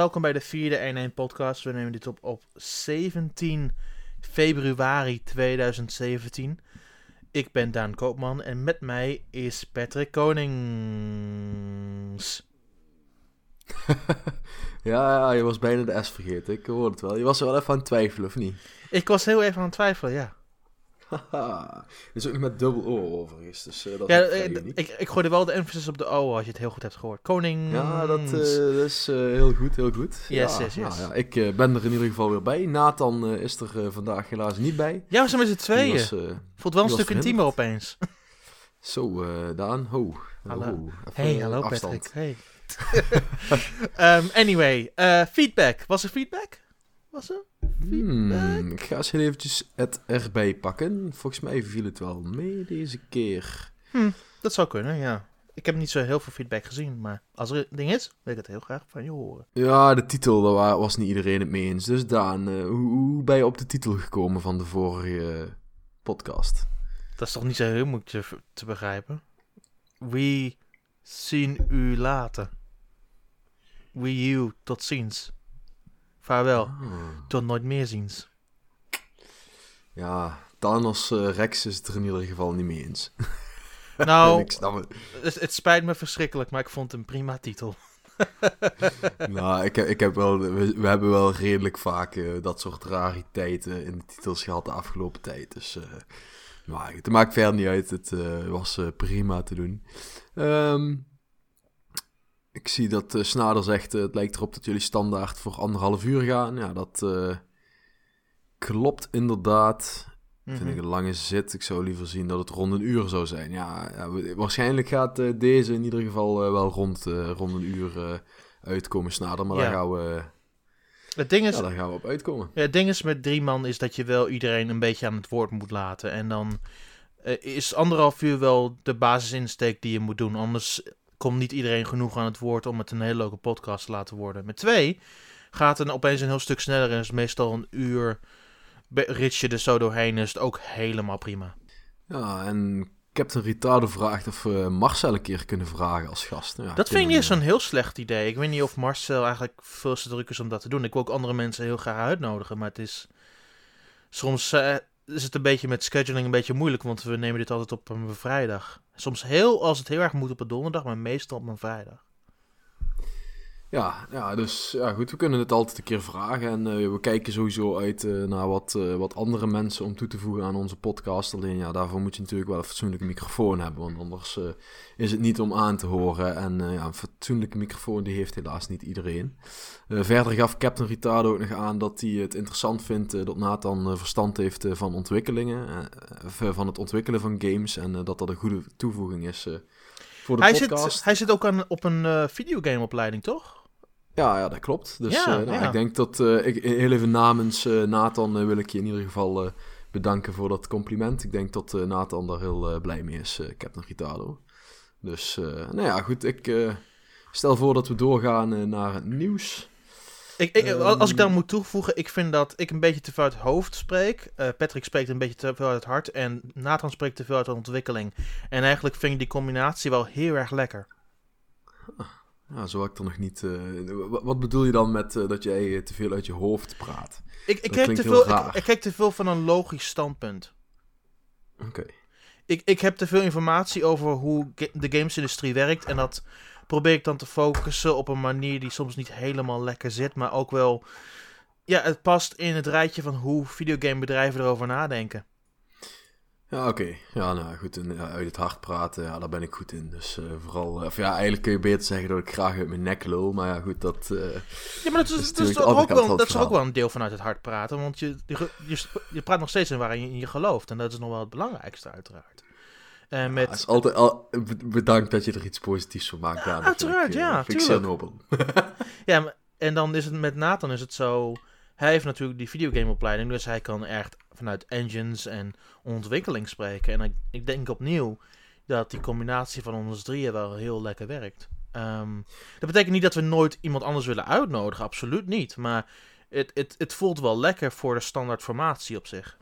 welkom bij de vierde 1-1 podcast. We nemen dit op op 17 februari 2017. Ik ben Daan Koopman en met mij is Patrick Konings. ja, ja, je was bijna de S vergeten. Ik hoorde het wel. Je was er wel even aan het twijfelen, of niet? Ik was heel even aan het twijfelen, ja. Haha. is ook nog met dubbel O overigens. Dus, uh, dat ja, ik, ik, ik gooide wel de emphasis op de O als je het heel goed hebt gehoord. Koning. Ja, dat, uh, is uh, heel goed, heel goed. Yes, ja, yes, yes. Nou, ja, ik ben er in ieder geval weer bij. Nathan is er vandaag helaas niet bij. Ja, we zijn met z'n tweeën. Was, Voelt wel een stuk intiemer opeens. Zo, Daan. Ho. Hallo. Ho. hey, hallo afstand. Patrick. Hey. um, anyway, feedback. Was er feedback? Was er? Hmm, ik ga eens heel eventjes het erbij pakken. Volgens mij viel het wel mee deze keer. Hm, dat zou kunnen, ja. Ik heb niet zo heel veel feedback gezien, maar als er een ding is, wil ik het heel graag van je horen. Ja, de titel, daar was niet iedereen het mee eens. Dus Daan, uh, hoe, hoe, ben je op de titel gekomen van de vorige podcast? Dat is toch niet zo heel moeilijk te, te begrijpen? We zien u later. We you, tot ziens. Vaarwel. Tot nooit meer ziens. Ja, Thanos uh, Rex is het er in ieder geval niet mee eens. Nou, het. Het, spijt me verschrikkelijk, maar ik vond het een prima titel. nou, ik, ik heb wel, we, we hebben wel redelijk vaak uh, dat soort rariteiten in de titels gehad de afgelopen tijd. Dus uh, maar het maakt verder niet uit. Het was prima te doen. Um, ik zie dat uh, Snader zegt, uh, het lijkt erop dat jullie standaard voor anderhalf uur gaan. Ja, dat uh, klopt inderdaad. Mm -hmm. Vind ik mhm. een lange zit. Ik zou liever zien dat het rond een uur zou zijn. Ja, ja waarschijnlijk gaat deze in ieder geval wel rond, rond een uur uitkomen, Snader. Maar ja. daar gaan we... Het ding is, ja, daar gaan we op uitkomen. Het ding is met drie man is dat je wel iedereen een beetje aan het woord moet laten. En dan is anderhalf uur wel de basisinsteek die je moet doen. Anders komt niet iedereen genoeg aan het woord om het een hele leuke podcast te laten worden. Met twee gaat het opeens een heel stuk sneller en is meestal een uur ritje er zo doorheen is het ook helemaal prima. Ja, en Captain Ritardo vraagt of we Marcel een keer kunnen vragen als gast. Ja, dat vind ik niet zo'n heel slecht idee. Ik weet niet of Marcel eigenlijk veel te druk is om dat te doen. Ik wil ook andere mensen heel graag uitnodigen, maar het is... Soms uh, is het een beetje met scheduling een beetje moeilijk, want we nemen dit altijd op een vrijdag. Soms heel, als het heel erg moet op een donderdag, maar meestal op een vrijdag. Ja, ja, dus ja, goed, we kunnen het altijd een keer vragen. En uh, we kijken sowieso uit uh, naar wat, uh, wat andere mensen om toe te voegen aan onze podcast. Alleen ja, daarvoor moet je natuurlijk wel een fatsoenlijke microfoon hebben. Want anders is het niet om aan te horen. En ja, een fatsoenlijke microfoon die heeft helaas niet iedereen. verder gaf Captain Ritardo ook nog aan dat hij het interessant vindt dat Nathan verstand heeft van ontwikkelingen. van het ontwikkelen van games. En dat dat een goede toevoeging is voor de hij podcast. Zit, hij zit ook aan, op een videogameopleiding, toch? Ja, ja, dat klopt. Dus ja, uh, nou, ik denk dat uh, ik heel even namens uh, Nathan wil ik je in ieder geval bedanken voor dat compliment. Ik denk dat Nathan daar heel blij mee is, Captain Ritardo. Dus, nou ja, goed. Ik stel voor dat we doorgaan naar het nieuws. Ik, ik, als ik daar moet toevoegen, ik vind dat ik een beetje te veel uit het hoofd spreek. Patrick spreekt een beetje te veel uit het hart. En Nathan spreekt te veel uit de ontwikkeling. En eigenlijk vind ik die combinatie wel heel erg lekker. Ja, zo had ik er nog niet. Uh, wat bedoel je dan met uh, dat jij te veel uit je hoofd praat? Ik, ik, kijk te veel, ik, ik, kijk te veel van een logisch standpunt. Oké. Okay. Ik, ik heb te veel informatie over hoe de gamesindustrie werkt. En dat probeer ik dan te focussen op een manier die soms niet helemaal lekker zit. Maar ook wel. Ja, het past in het rijtje van hoe videogamebedrijven erover nadenken. Ja, oké. Ja, nou goed. En, uit het hart praten, ja, daar ben ik goed in. Dus uh, vooral, of ja, eigenlijk kun je beter zeggen dat ik graag uit mijn nek lul. Maar ja, goed, dat. Uh, ja, maar dat is, dat is, ook wel, dat is ook wel een deel vanuit het hart praten. Want je, je, je, praat nog steeds in waarin je, in je gelooft. En dat is nog wel het belangrijkste, uiteraard. En met... Ja, is altijd al, bedankt dat je er iets positiefs van maakt. Ja, uiteraard, ik, ja. Vind ik zeer nobel. ja, maar, en dan is het met Nathan is het zo. Hij heeft natuurlijk die videogameopleiding, dus hij kan echt vanuit engines en ontwikkeling spreken. En ik, ik denk opnieuw dat die combinatie van ons drieën wel heel lekker werkt. Um, dat betekent niet dat we nooit iemand anders willen uitnodigen, absoluut niet. Maar het, het, het voelt wel lekker voor de standaard formatie op zich.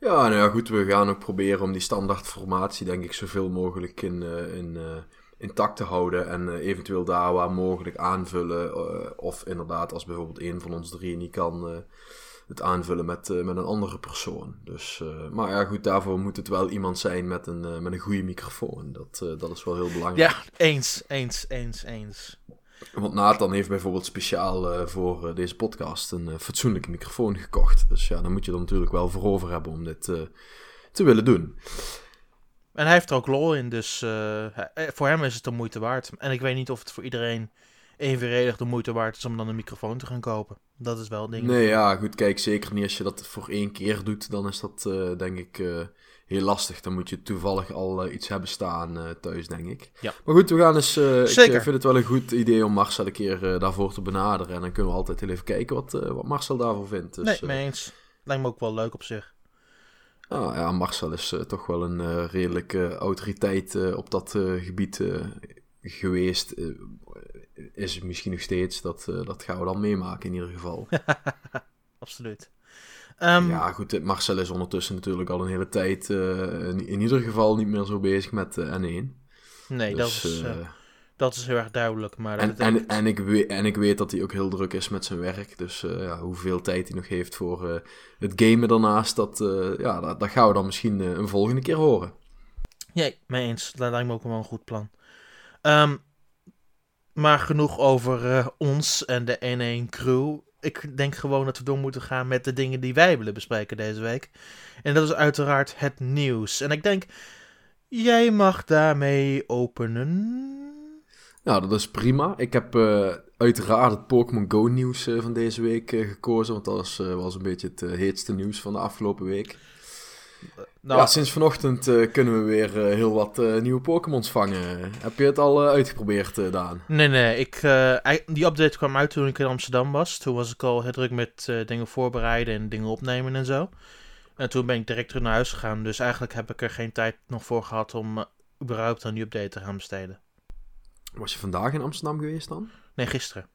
Ja, nou ja, goed, we gaan ook proberen om die standaard formatie, denk ik, zoveel mogelijk in, uh, in, uh, intact te houden en eventueel daar waar mogelijk aanvullen. of inderdaad, als bijvoorbeeld een van ons drie niet kan, het aanvullen met, met een andere persoon. Dus, maar ja, goed, daarvoor moet het wel iemand zijn met een, met een goede microfoon. Dat, dat is wel heel belangrijk. Ja, eens, eens, eens, eens. Want Nathan heeft bijvoorbeeld speciaal voor deze podcast een fatsoenlijke microfoon gekocht. Dus ja, dan moet je er natuurlijk wel voor over hebben om dit te willen doen. En hij heeft er ook lol in, dus voor hem is het de moeite waard. En ik weet niet of het voor iedereen evenredig de moeite waard is om dan een microfoon te gaan kopen. Dat is wel ding. Nee, ja, goed, kijk, zeker niet als je dat voor één keer doet, dan is dat denk ik heel lastig. Dan moet je toevallig al uh, iets hebben staan thuis, denk ik. Ja. Maar goed, we gaan eens. Zeker. Ik vind het wel een goed idee om Marcel een keer daarvoor te benaderen. En dan kunnen we altijd heel even kijken wat, wat Marcel daarvoor vindt. Dus, nee, eens. Lijkt me ook wel leuk op zich. Ah, ja, Marcel is toch wel een redelijke autoriteit op dat gebied geweest. Is misschien nog steeds. Dat, dat gaan we dan meemaken in ieder geval. Absoluut. Um, ja, goed, Marcel is ondertussen natuurlijk al een hele tijd uh, in, in, ieder geval niet meer zo bezig met uh, N1. Nee, dus, dat, is, uh, dat is heel erg duidelijk. Maar en, en, en, ik weet, en ik weet dat hij ook heel druk is met zijn werk. Dus ja, hoeveel tijd hij nog heeft voor het gamen daarnaast, dat, ja, dat, dat, gaan we dan misschien een volgende keer horen. Ja, mee eens. Dat lijkt me ook wel een goed plan. Um, maar genoeg over ons en de N1 crew ik denk gewoon dat we door moeten gaan met de dingen die wij willen bespreken deze week. En dat is uiteraard het nieuws. En ik denk, jij mag daarmee openen. Nou, dat is prima. Ik heb uh, uiteraard het Pokémon Go nieuws uh, van deze week gekozen. Want dat was, was een beetje het heetste nieuws van de afgelopen week. Nou, ja, sinds vanochtend uh, kunnen we weer uh, heel wat uh, nieuwe Pokémons vangen. Heb je het al uitgeprobeerd, Daan? Nee, nee. Ik, die update kwam uit toen ik in Amsterdam was. Toen was ik al heel druk met dingen voorbereiden en dingen opnemen en zo. En toen ben ik direct terug naar huis gegaan. Dus eigenlijk heb ik er geen tijd nog voor gehad om überhaupt aan die update te gaan besteden. Was je vandaag in Amsterdam geweest dan? Nee, gisteren.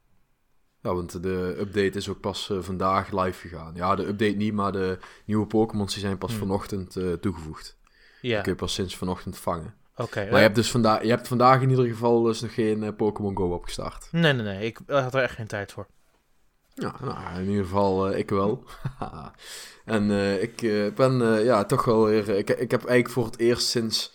Ja, want de update is ook pas uh, vandaag live gegaan. Ja, de update niet, maar de nieuwe Pokémons die zijn pas hmm. vanochtend uh, toegevoegd. Ja. Die kun je pas sinds vanochtend vangen. Oké. maar je hebt dus vandaag, je hebt vandaag in ieder geval dus nog geen Pokémon Go opgestart. Nee, nee, nee. Ik had er echt geen tijd voor. Ja, nou, in ieder geval ik wel. en ik ben ja, toch wel weer... Ik, ik heb eigenlijk voor het eerst sinds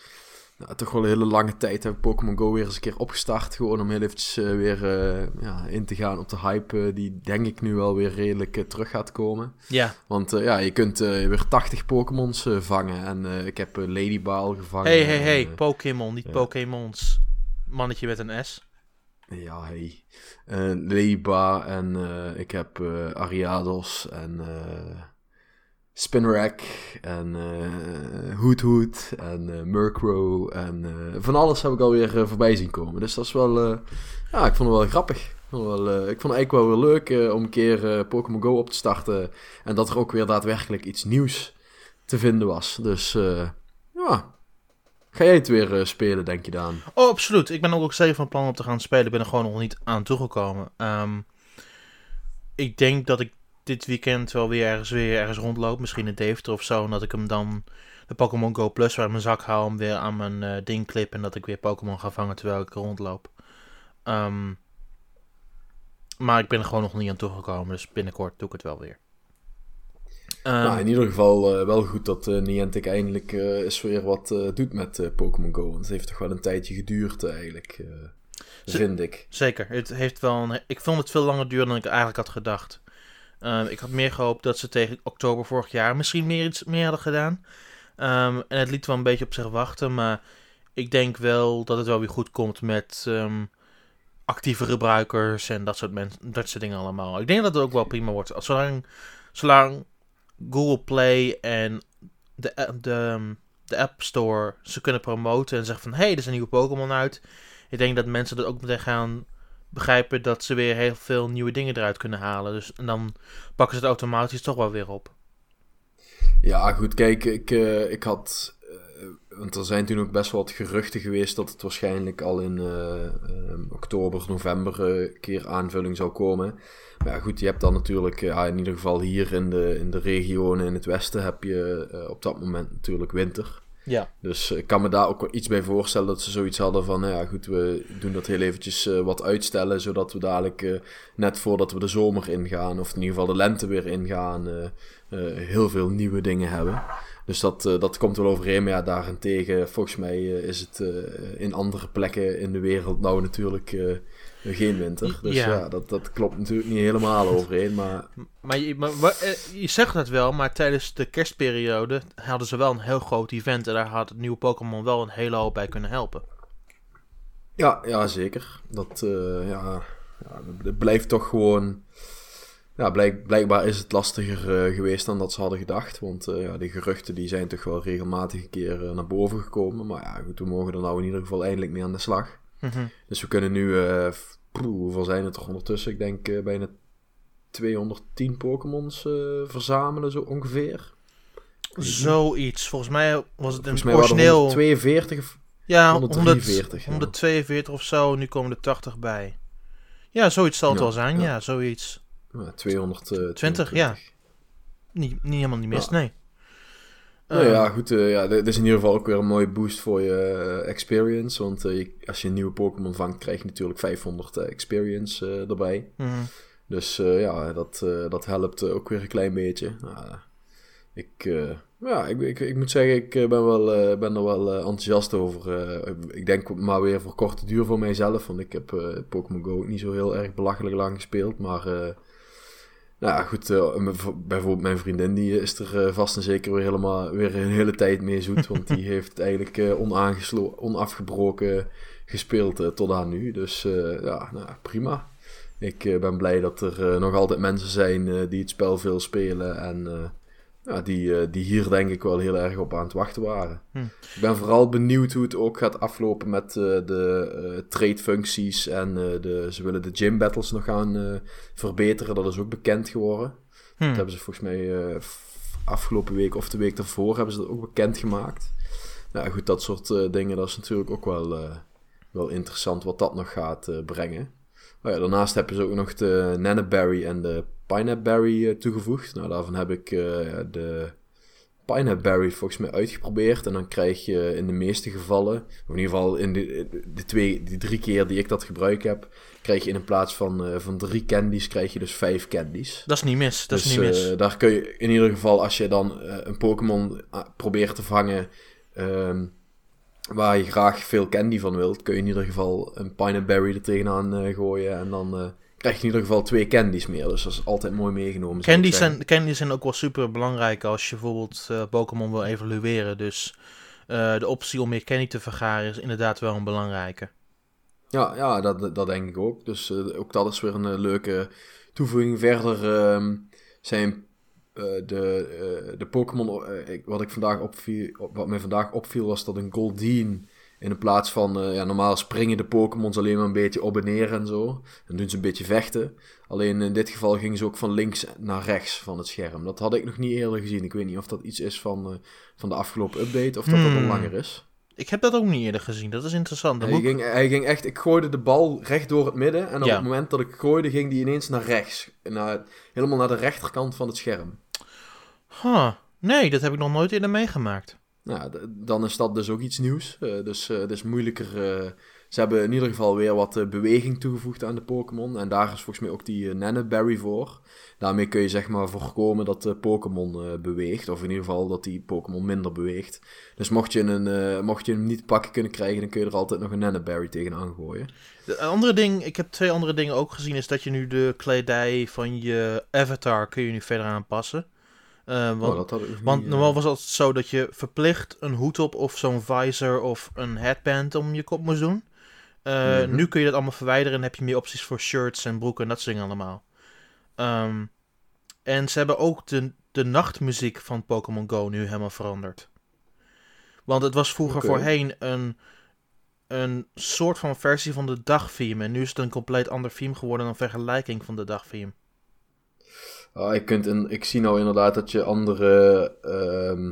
nou, toch wel een hele lange tijd heb ik Pokémon Go weer eens een keer opgestart. Gewoon om heel eventjes uh, weer uh, ja, in te gaan op de hype uh, die denk ik nu wel weer redelijk terug gaat komen. Ja. Want ja, je kunt weer 80 Pokémons vangen. En ik heb Ladyball gevangen. Hey, hey, hey. Pokémon, niet. Pokémons. Mannetje met een S. Ja, hey. Ladyball en ik heb Ariados en... Spinrack en uh, en uh, Murkrow en uh, van alles heb ik alweer voorbij zien komen. Dus dat is wel, ja, ik vond het wel grappig. Ik vond, wel, ik vond het eigenlijk wel weer leuk om een keer Pokémon Go op te starten en dat er ook weer daadwerkelijk iets nieuws te vinden was. Dus ja, ga jij het weer spelen, denk je dan? Oh, absoluut. Ik ben ook zeker van plan om te gaan spelen. Ik ben er gewoon nog niet aan toegekomen. Um, ik denk dat ik dit weekend wel weer ergens, weer ergens rondloop. Misschien in Deventer of zo. En dat ik hem dan de Pokémon Go Plus waar mijn zak hou. Hem weer aan mijn uh, ding clip. En dat ik weer Pokémon ga vangen terwijl ik rondloop. Um, maar ik ben er gewoon nog niet aan toegekomen. Dus binnenkort doe ik het wel weer. Um, nou, in ieder geval uh, wel goed dat uh, Niantic eindelijk eens weer wat doet met Pokémon Go. Want het heeft toch wel een tijdje geduurd eigenlijk, vind ik. Zeker. Het heeft wel een, ik vond het veel langer duren dan ik eigenlijk had gedacht. Um, ik had meer gehoopt dat ze tegen oktober vorig jaar misschien meer, iets meer hadden gedaan. Um, en het liet wel een beetje op zich wachten. Maar ik denk wel dat het wel weer goed komt met um, actieve gebruikers en dat soort, mensen, dat soort dingen allemaal. Ik denk dat het ook wel prima wordt. Zolang, zolang Google Play en de, de, de App Store ze kunnen promoten en zeggen van... hé, hey, er is een nieuwe Pokémon uit. Ik denk dat mensen dat ook meteen gaan begrijpen dat ze weer heel veel nieuwe dingen eruit kunnen halen. Dus en dan pakken ze het automatisch toch wel weer op. Ja, goed, kijk, ik, uh, ik had. Uh, want er zijn toen ook best wel wat geruchten geweest dat het waarschijnlijk al in uh, oktober, november een keer aanvulling zou komen. Maar ja, goed, je hebt dan natuurlijk, ja, in ieder geval hier in de, in de regionen in het westen, heb je op dat moment natuurlijk winter. Ja. Dus ik kan me daar ook wel iets bij voorstellen dat ze zoiets hadden van, nou ja goed, we doen dat heel eventjes eh, wat uitstellen, zodat we dadelijk eh, net voordat we de zomer ingaan, of in ieder geval de lente weer ingaan, eh, heel veel nieuwe dingen hebben. Dus dat, eh, dat komt wel overeen, maar ja, daarentegen, volgens mij eh, is het eh, in andere plekken in de wereld nou natuurlijk geen winter. Dus Ja. ja, dat, dat klopt natuurlijk niet helemaal overeen, maar Maar, je, maar, maar, je zegt dat wel, maar tijdens de kerstperiode hadden ze wel een heel groot event. En daar had het nieuwe Pokémon wel een hele hoop bij kunnen helpen. Ja, ja zeker. Dat ja, ja, het blijft toch gewoon. Ja, blijk, blijkbaar is het lastiger eh, geweest dan dat ze hadden gedacht. Want eh, ja, die geruchten die zijn toch wel regelmatig een keer eh, naar boven gekomen. Maar ja, goed, we mogen er nou in ieder geval eindelijk mee aan de slag. Mhm. Dus we kunnen nu, poeh, hoeveel zijn het er ondertussen? Ik denk bijna 210 Pokémons verzamelen, zo ongeveer. Zoiets. Volgens mij was het een origineel... 142 of ja, 143. 100, 142 of zo. Nu komen er 80 bij. Ja, zoiets zal het Ja, wel zijn. Ja, ja. zoiets. Ja, 200. 20, ja. Niet, niet helemaal niet mis, Ja. nee. Nou Eh, ja, goed. eh, ja, dit is in ieder geval ook weer een mooie boost voor je eh, experience. Want eh, je- als je een nieuwe Pokémon vangt, krijg je natuurlijk 500 eh, experience eh, erbij. mhm. Dus eh, ja, dat, eh, dat helpt eh, ook weer een klein beetje. Nou, ik, eh, ja, ik, ik, ik moet zeggen, ik eh, ben, wel, eh, ben er wel eh, enthousiast over. Eh, ik denk maar weer voor korte duur voor mijzelf. Want ik heb eh, Pokémon Go ook niet zo heel erg belachelijk lang gespeeld. Maar eh, nou ja, goed, eh, bijvoorbeeld mijn vriendin die is er eh, vast en zeker weer helemaal weer een hele tijd mee zoet. Want die heeft eigenlijk eh, onafgebroken gespeeld tot aan nu. Dus ja, nou, prima. Ik ben blij dat er nog altijd mensen zijn die het spel veel spelen en ja, die, eh, die hier denk ik wel heel erg op aan het wachten waren. Hm. Ik ben vooral benieuwd hoe het ook gaat aflopen met eh, de eh trade functies en de, ze willen de gym battles nog gaan verbeteren. Dat is ook bekend geworden. Hm. Dat hebben ze volgens mij afgelopen week of de week daarvoor hebben ze dat ook bekend gemaakt. Nou goed, dat soort dingen, dat is natuurlijk ook wel, wel interessant wat dat nog gaat brengen. Oh ja, daarnaast hebben ze ook nog de Nanaberry en de Pineapberry eh, toegevoegd. Nou, daarvan heb ik eh, de Pineapberry volgens mij uitgeprobeerd. En dan krijg je in de meeste gevallen, of in ieder geval in de, de twee, die drie keer die ik dat gebruikt heb, krijg je in plaats van, eh, van drie candies, krijg je dus vijf candies. Dat is niet mis. Dat dus is niet mis. daar kun je in ieder geval, als je dan een Pokémon ah, probeert te vangen ehm, waar je graag veel candy van wilt, kun je in ieder geval een Pineberry er tegenaan eh, gooien. En dan eh, krijg je in ieder geval twee candies meer. Dus dat is altijd mooi meegenomen. Candies zijn, candies zijn ook wel super belangrijk als je bijvoorbeeld eh, Pokémon wil evolueren. Dus de optie om meer candy te vergaren is inderdaad wel een belangrijke. Ja, ja dat, dat denk ik ook. Dus ook dat is weer een leuke toevoeging. Verder ehm, zijn eh, de, eh, de Pokémon... eh, wat, ik vandaag opviel, op- wat mij vandaag opviel was dat een Goldeen... In plaats van, ja, normaal springen de Pokémons alleen maar een beetje op en neer en zo. En doen ze een beetje vechten. Alleen in dit geval gingen ze ook van links naar rechts van het scherm. Dat had ik nog niet eerder gezien. Ik weet niet of dat iets is van, van de afgelopen update of dat dat al Hmm. langer is. Ik heb dat ook niet eerder gezien. Dat is interessant. Hij ging, hij ging echt, ik gooide de bal recht door het midden. En op Ja. het moment dat ik gooide, ging die ineens naar rechts. Naar, helemaal naar de rechterkant van het scherm. Huh. Nee, dat heb ik nog nooit eerder meegemaakt. Nou, dan is dat dus ook iets nieuws. Eh, dus eh, het is moeilijker. Eh, ze hebben in ieder geval weer wat eh, beweging toegevoegd aan de Pokémon. En daar is volgens mij ook die uh, Nanaberry voor. Daarmee kun je zeg maar voorkomen dat de Pokémon eh, beweegt. Of in ieder geval dat die Pokémon minder beweegt. Dus mocht je, een, eh, mocht je hem niet pakken kunnen krijgen, dan kun je er altijd nog een Nanaberry tegenaan gooien. De andere ding, ik heb twee andere dingen ook gezien, is dat je nu de kledij van je avatar kun je nu verder aanpassen. Eh, want Oh, want niet, normaal eh, was het zo dat je verplicht een hoed op of zo'n visor of een headband om je kop moest doen. Eh, Mhm. Nu kun je dat allemaal verwijderen en heb je meer opties voor shirts en broeken en dat soort dingen allemaal. Ehm, en ze hebben ook de, de nachtmuziek van Pokémon Go nu helemaal veranderd. Want het was vroeger voorheen een, een soort van versie van de dagtheme. En nu is het een compleet ander theme geworden dan vergelijking van de dagtheme. Ah, je kunt in, ik zie nou inderdaad dat je andere ehm,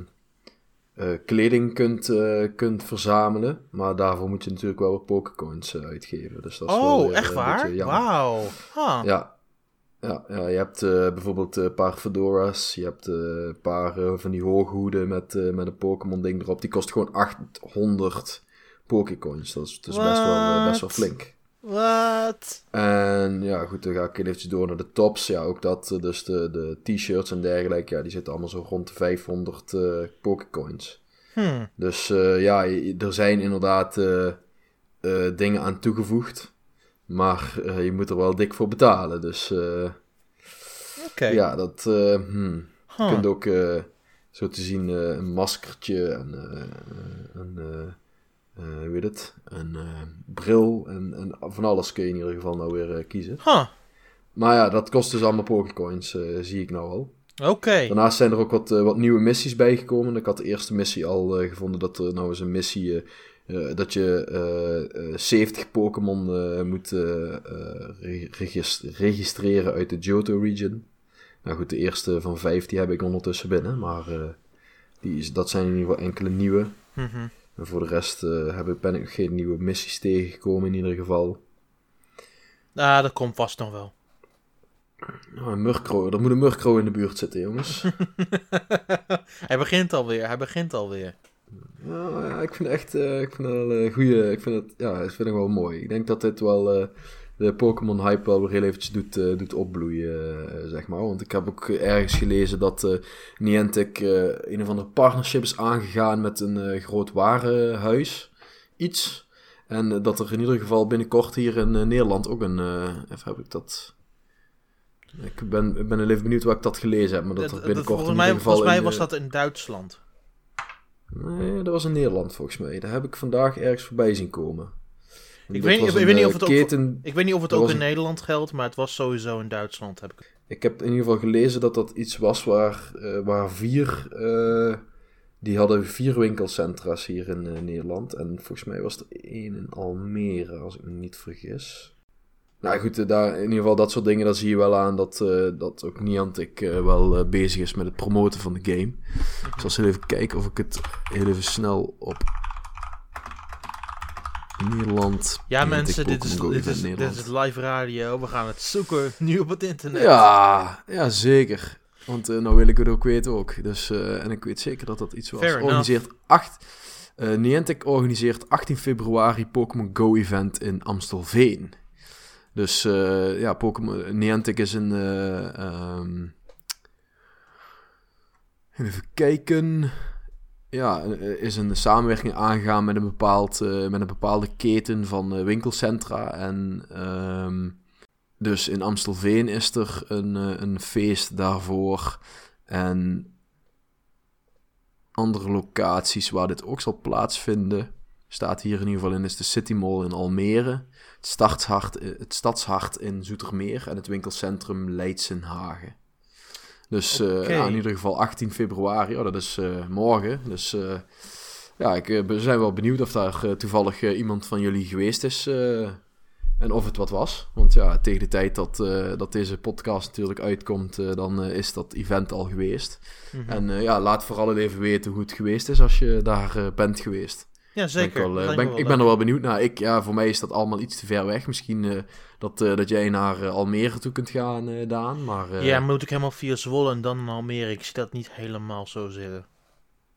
eh, kleding kunt, eh, kunt verzamelen. Maar daarvoor moet je natuurlijk wel Pokécoins eh, uitgeven. Dus dat is wel Oh, echt waar? Wauw. Ja. Ja, ja je hebt bijvoorbeeld een paar fedoras. Je hebt een paar van die hooghoeden met, met een Pokémon ding erop. Die kost gewoon 800 Pokécoins. Dat is, dat is best, wel, best wel flink. Wat? En ja, goed, dan ga ik eventjes door naar de tops. Ja, ook dat. eh, Dus de, de t-shirts en dergelijke. Ja, die zitten allemaal zo rond de 500 eh Pokécoins. Dus eh, ja, er zijn inderdaad eh, dingen aan toegevoegd. Maar je moet er wel dik voor betalen. Dus eh, Oké. ja, dat... hmm. Huh. Je kunt ook zo te zien een maskertje en een, hoe heet het? Een eh, bril en, en van alles kun je in ieder geval nou weer eh, kiezen. Huh. Maar ja, dat kost dus allemaal Pokécoins, eh zie ik nou al. Oké. Daarnaast zijn er ook wat, eh, wat nieuwe missies bijgekomen. Ik had de eerste missie al eh, gevonden dat er nou eens een missie... eh, eh, dat je eh, eh, 70 Pokémon eh, moet eh, eh, re- regis- registreren uit de Johto region. Nou goed, de eerste van vijf die heb ik ondertussen binnen. Maar eh, die is, dat zijn in ieder geval enkele nieuwe. Mhm. En voor de rest eh, heb ik, ben ik geen nieuwe missies tegengekomen in ieder geval. Ah, dat komt vast nog wel. Nou, een er moet een Murkrow in de buurt zitten, jongens. hij begint alweer, hij begint alweer. Ja, ja, ik vind echt, eh, ik vind het wel een goede, ik vind het, ja, ik vind het wel mooi. Ik denk dat dit wel eh, de Pokémon hype wel weer heel eventjes doet, eh, doet opbloeien, eh, zeg maar. Want ik heb ook ergens gelezen dat eh Niantic een of andere partnership is aangegaan met een groot warenhuis, iets. En dat er in ieder geval binnenkort hier in Nederland ook een, even heb ik dat... Ik ben, ik ben even benieuwd waar ik dat gelezen heb, maar dat binnenkort volgens in mij, ieder geval... volgens mij in, was dat in Duitsland. Nee, dat was in Nederland volgens mij. Daar heb ik vandaag ergens voorbij zien komen. Ik weet niet- was ik een, weet niet of het ook. Ik weet niet of het ook in een- Nederland geldt, maar het was sowieso in Duitsland. Heb ik. Ik heb in ieder geval gelezen dat dat iets was waar, eh, waar vier... eh, die hadden vier winkelcentra's hier in eh, Nederland. En volgens mij was er één in Almere, als ik me niet vergis. Nou goed, daar, in ieder geval dat soort dingen, daar zie je wel aan dat, dat ook Niantic wel bezig is met het promoten van de game. Ik zal eens even kijken of ik het heel even snel op Nederland. Ja, mensen, dit is, dit, is, dit is live radio. We gaan het zoeken nu op het internet. Ja, ja, zeker. Want eh, nou wil ik het ook weten ook. Dus, eh, en ik weet zeker dat dat iets was. Fair enough. organiseert 8, eh, Niantic organiseert 18 februari Pokémon Go event in Amstelveen. Dus ja, Pokémon Niantic is een... eh, ehm, even kijken. Ja, eh, is een samenwerking aangegaan met een, bepaald, eh, met een bepaalde keten van eh, winkelcentra. En ehm, dus in Amstelveen is er een, een feest daarvoor. En andere locaties waar dit ook zal plaatsvinden, staat hier in ieder geval in, is de City Mall in Almere, het, het Stadshart in Zoetermeer en het winkelcentrum Leidsenhagen. Dus eh, ja, in ieder geval 18 februari, oh, dat is eh, morgen. Dus eh, ja, ik ben zijn wel benieuwd of daar toevallig iemand van jullie geweest is. en of het wat was. Want ja, tegen de tijd dat, dat deze podcast natuurlijk uitkomt, dan is dat event al geweest. Mhm. En ja, laat vooral even weten hoe het geweest is als je daar bent geweest. ja, Ben zeker. ik wel, ben- ik ben er wel benieuwd naar. Ik, ja, voor mij is dat allemaal iets te ver weg. Misschien dat, eh, dat jij naar eh, Almere toe kunt gaan, eh, Daan. Maar Ja, moet ik helemaal via Zwolle en dan naar Almere. Ik zie dat niet helemaal zo zitten.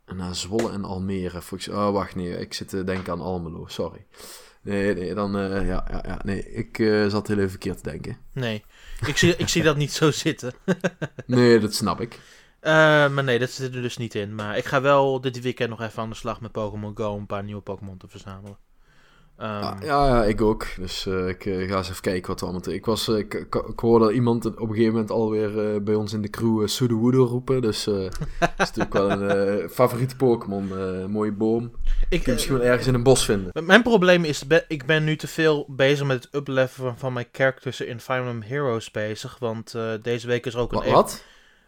naar Zwolle en Almere. Volgens, oh, wacht, nee. Ik zit te denken aan Almelo. Sorry. Nee, nee, dan... ja, ja, ja, nee. Ik zat heel even verkeerd te denken. Nee, ik zie, ik zie dat niet zo zitten. Nee, dat snap ik. Maar nee, dat zit er dus niet in. Maar ik ga wel dit weekend nog even aan de slag met Pokémon Go om een paar nieuwe Pokémon te verzamelen. Ehm, Ja, ja, ja, ik ook. Dus eh, ik eh, ga eens even kijken wat we allemaal... te- Ik, was, eh, ik, ik, hoorde iemand op een gegeven moment alweer bij ons in de crew uh, roepen. Dus dat is natuurlijk wel een favoriete Pokémon. mooie boom. ik, Kun je misschien wel ergens in een bos vinden. Mijn probleem is, ik ben nu te veel bezig met het uplevelen van, mijn characters in Fire Emblem Heroes bezig. Want deze week is er ook een Wat? wat?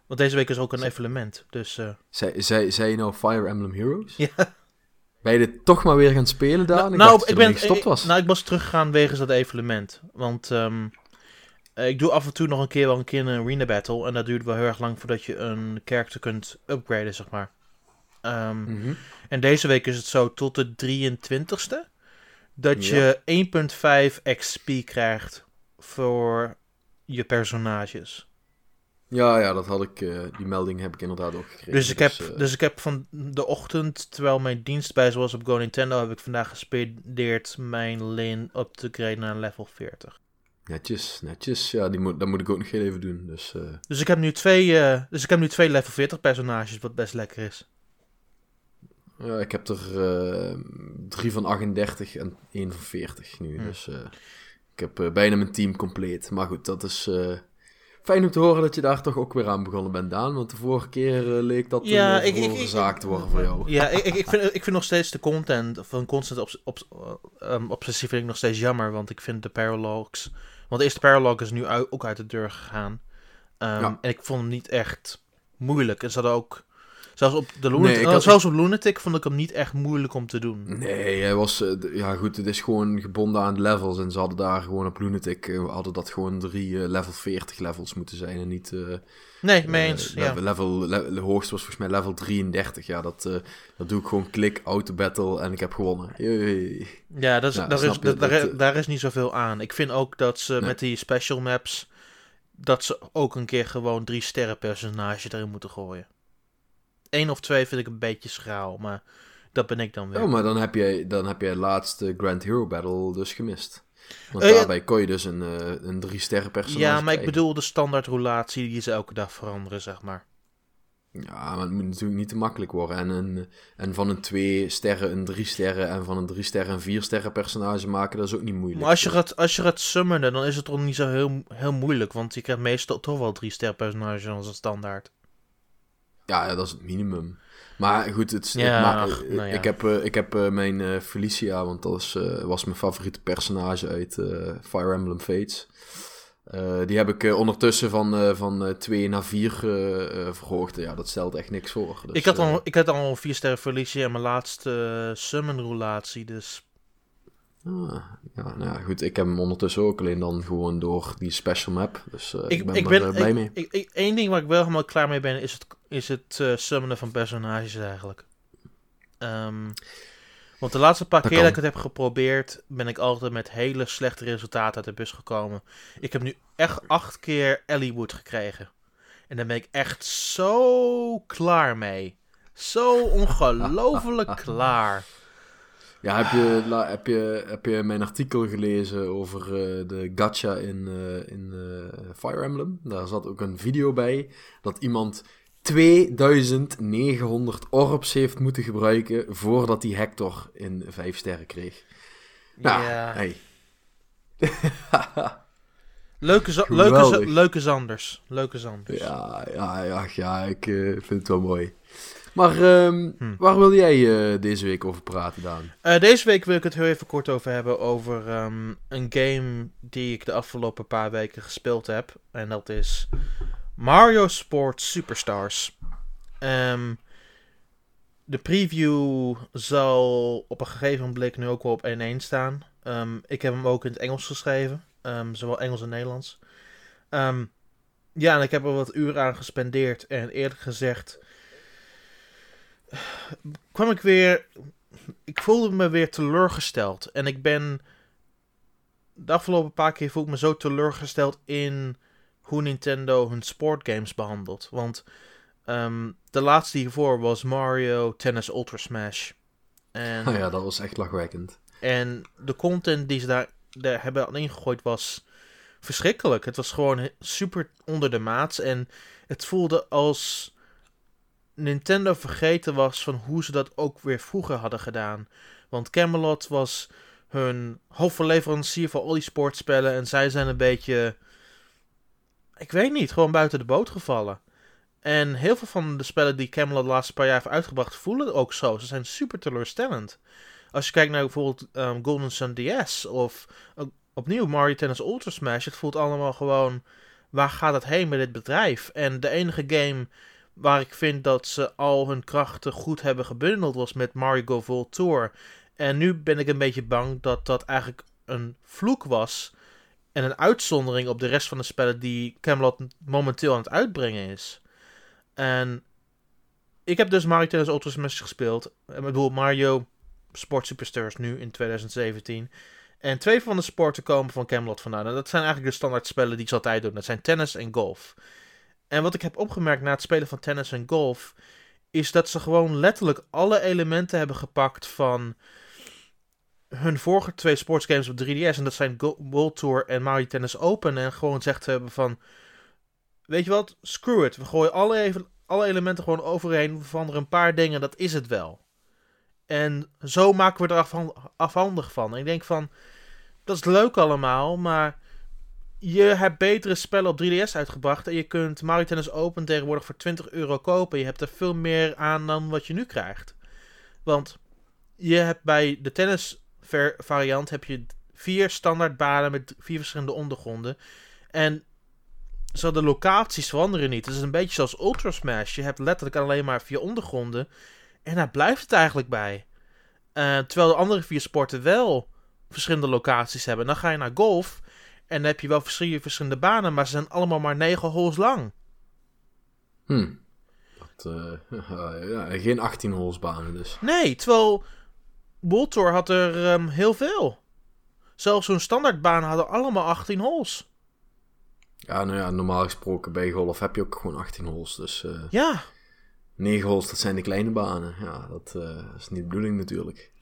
Want deze week is er ook een evenement. Dus zei, zei je nou Fire Emblem Heroes? ja. Ben je dit toch maar weer gaan spelen, Daan? Nou, ik nou, ik ben gestopt ik- was. Nou, ik was teruggegaan wegens dat evenement. Want ehm, eh, ik doe af en toe nog een keer wel een keer een arena battle. En dat duurt wel heel erg lang voordat je een character kunt upgraden, zeg maar. Ehm, Mhm. En deze week is het zo tot de 23ste. Dat Ja. je 1.5 XP krijgt voor je personages. Ja, ja, dat had ik, eh, die melding heb ik inderdaad ook gekregen. Dus ik, heb, eh, dus ik heb van de ochtend, terwijl mijn dienst bij was op Go Nintendo, heb ik vandaag gespendeerd mijn lin up te graden naar level 40. Netjes, netjes. Ja, die moet, dat moet ik ook nog heel even doen. Dus, eh, Dus ik heb nu twee, dus ik heb nu twee level 40 personages, wat best lekker is. ja, ik heb er drie van 38 en één van 40 nu. Hm. Dus ik heb bijna mijn team compleet. Maar goed, dat is fijn om te horen dat je daar toch ook weer aan begonnen bent, Daan. Want de vorige keer eh, leek dat Ja, een ik- ik- ik- zaak te worden voor jou. Ja, ik, ik, vind, ik vind nog steeds de content van constant op, op, um, obsessie vind ik nog steeds jammer, want ik vind de paralogs, want de eerste paralog is nu ook uit de deur gegaan. Um, Ja. En ik vond hem niet echt moeilijk. En ze hadden ook, zelfs op de Lunatic, had- zelfs op Lunatic vond ik hem niet echt moeilijk om te doen. Nee, hij was... eh, ja goed, het is gewoon gebonden aan de levels. En ze hadden daar gewoon op Lunatic... eh, hadden dat gewoon drie eh, level 40 levels moeten zijn. En niet... eh, Nee, mee eens. ja. level, level, le- de hoogste was volgens mij level 33. Ja, dat, dat doe ik gewoon klik, auto battle en ik heb gewonnen. Yay. Ja, dat is, Ja, daar, is, daar, is niet zoveel aan. Ik vind ook dat ze Nee. met die special maps, dat ze ook een keer gewoon drie sterren personage erin moeten gooien. Eén of twee vind ik een beetje schraal, maar dat ben ik dan weer. Oh, maar dan heb jij, dan heb jij laatste Grand Hero Battle dus gemist. Want Eh, daarbij kon je dus een, eh, een drie sterren personage ja, maar ik bedoel de standaard roulatie die ze elke dag veranderen, zeg maar. Ja, maar het moet natuurlijk niet te makkelijk worden. En, een, en van een twee sterren een drie sterren en van een drie sterren een vier sterren personage maken, dat is ook niet moeilijk. Maar als je gaat, als je gaat summonen, dan is het toch niet zo heel, heel moeilijk, want je krijgt meestal toch wel drie sterren personages als een standaard. Ja, ja, dat is het minimum. Maar goed, het, is- Ja, het ma- ach, eh, nou ja. ik heb, eh, ik heb eh, mijn eh, Felicia, want dat is, was mijn favoriete personage uit Fire Emblem Fates. Die heb ik ondertussen van, van 2 naar 4 eh, eh, verhoogd. Ja, dat stelt echt niks voor. Dus, ik, had al, ik had al een vier sterren Felicia en mijn laatste summon roulatie, dus ah, ja, nou ja, goed. Ik heb hem ondertussen ook alleen dan gewoon door die special map. Dus eh, ik, ben ik er ben, blij ik- mee. ik- ik- één ding waar ik wel helemaal klaar mee ben, is het, is het eh, summonen van personages eigenlijk. Ehm, want de laatste paar Dat keer dat ik het heb geprobeerd, ben ik altijd met hele slechte resultaten uit de bus gekomen. Ik heb nu echt acht keer Elliewood gekregen. En daar ben ik echt zo klaar mee. Zo ongelooflijk klaar. Ja, heb je, la- heb, je, heb je mijn artikel gelezen over eh, de gacha in, eh, in eh, Fire Emblem? Daar zat ook een video bij dat iemand 2900 orbs heeft moeten gebruiken voordat hij Hector in 5 sterren kreeg. Nou, Ja. hey. Leuke, za- leuke, za- Geweldig. leuke Zanders. Leuke Zanders. ja, ja, ja, ja, ik vind het wel mooi. Maar ehm, Hm. waar wil jij eh, deze week over praten, Daan? Eh, deze week wil ik het heel even kort over hebben over ehm, een game die ik de afgelopen paar weken gespeeld heb. En dat is Mario Sports Superstars. Ehm, de preview zal op een gegeven moment nu ook wel op 1-1 staan. Ehm, ik heb hem ook in het Engels geschreven. ehm, zowel Engels en Nederlands. Ehm, ja, en ik heb er wat uren aan gespendeerd. En eerlijk gezegd kwam ik weer ik voelde me weer teleurgesteld. En ik ben de afgelopen paar keer voel ik me zo teleurgesteld in hoe Nintendo hun sportgames behandelt. Want ehm, de laatste hiervoor was Mario Tennis Ultra Smash. En, Ah ja, dat was echt lachwekkend. en de content die ze daar, daar hebben aan ingegooid was verschrikkelijk. Het was gewoon super onder de maat. En het voelde als Nintendo vergeten was van hoe ze dat ook weer vroeger hadden gedaan. Want Camelot was hun hoofdleverancier voor al die sportspellen. En zij zijn een beetje, ik weet niet, gewoon buiten de boot gevallen. En heel veel van de spellen die Camelot de laatste paar jaar heeft uitgebracht voelen ook zo. Ze zijn super teleurstellend. Als je kijkt naar bijvoorbeeld ehm, Golden Sun DS of opnieuw Mario Tennis Ultra Smash, het voelt allemaal gewoon, waar gaat het heen met dit bedrijf? En de enige game waar ik vind dat ze al hun krachten goed hebben gebundeld was met Mario Go World Tour. En nu ben ik een beetje bang dat dat eigenlijk een vloek was en een uitzondering op de rest van de spellen die Camelot momenteel aan het uitbrengen is. En ik heb dus Mario Tennis Ultra Smash gespeeld. Ik bedoel, Mario Sport Superstars nu in 2017. En twee van de sporten komen van Camelot vandaan. En dat zijn eigenlijk de standaard spellen die ze altijd doen. Dat zijn tennis en golf. En wat ik heb opgemerkt na het spelen van tennis en golf, is dat ze gewoon letterlijk alle elementen hebben gepakt van hun vorige twee sportsgames op 3DS. En dat zijn World Tour en Mario Tennis Open. En gewoon zegt hebben van, weet je wat, screw it. We gooien alle, even, alle elementen gewoon overheen. We veranderen een paar dingen, dat is het wel. En zo maken we er afhandig van. En ik denk van, dat is leuk allemaal, maar je hebt betere spellen op 3DS uitgebracht. En je kunt Mario Tennis Open tegenwoordig voor 20 euro kopen. Je hebt er veel meer aan dan wat je nu krijgt. Want je hebt bij de tennis variant heb je vier standaard banen met vier verschillende ondergronden. En zo de locaties veranderen niet. Het is een beetje zoals Ultra Smash. Je hebt letterlijk alleen maar vier ondergronden. En daar blijft het eigenlijk bij. Uh, terwijl de andere vier sporten wel verschillende locaties hebben. Dan ga je naar golf. En dan heb je wel verschillende, verschillende banen. Maar ze zijn allemaal maar negen holes lang. Hmm. Dat, uh, ja, geen 18 holes banen dus. Nee, terwijl World Tour had er um, heel veel. Zelfs zo'n standaardbaan hadden allemaal 18 holes. Ja, nou ja, normaal gesproken bij golf heb je ook gewoon 18 holes. Dus uh, ja. 9 holes, dat zijn de kleine banen. Ja, dat uh, is niet de bedoeling natuurlijk.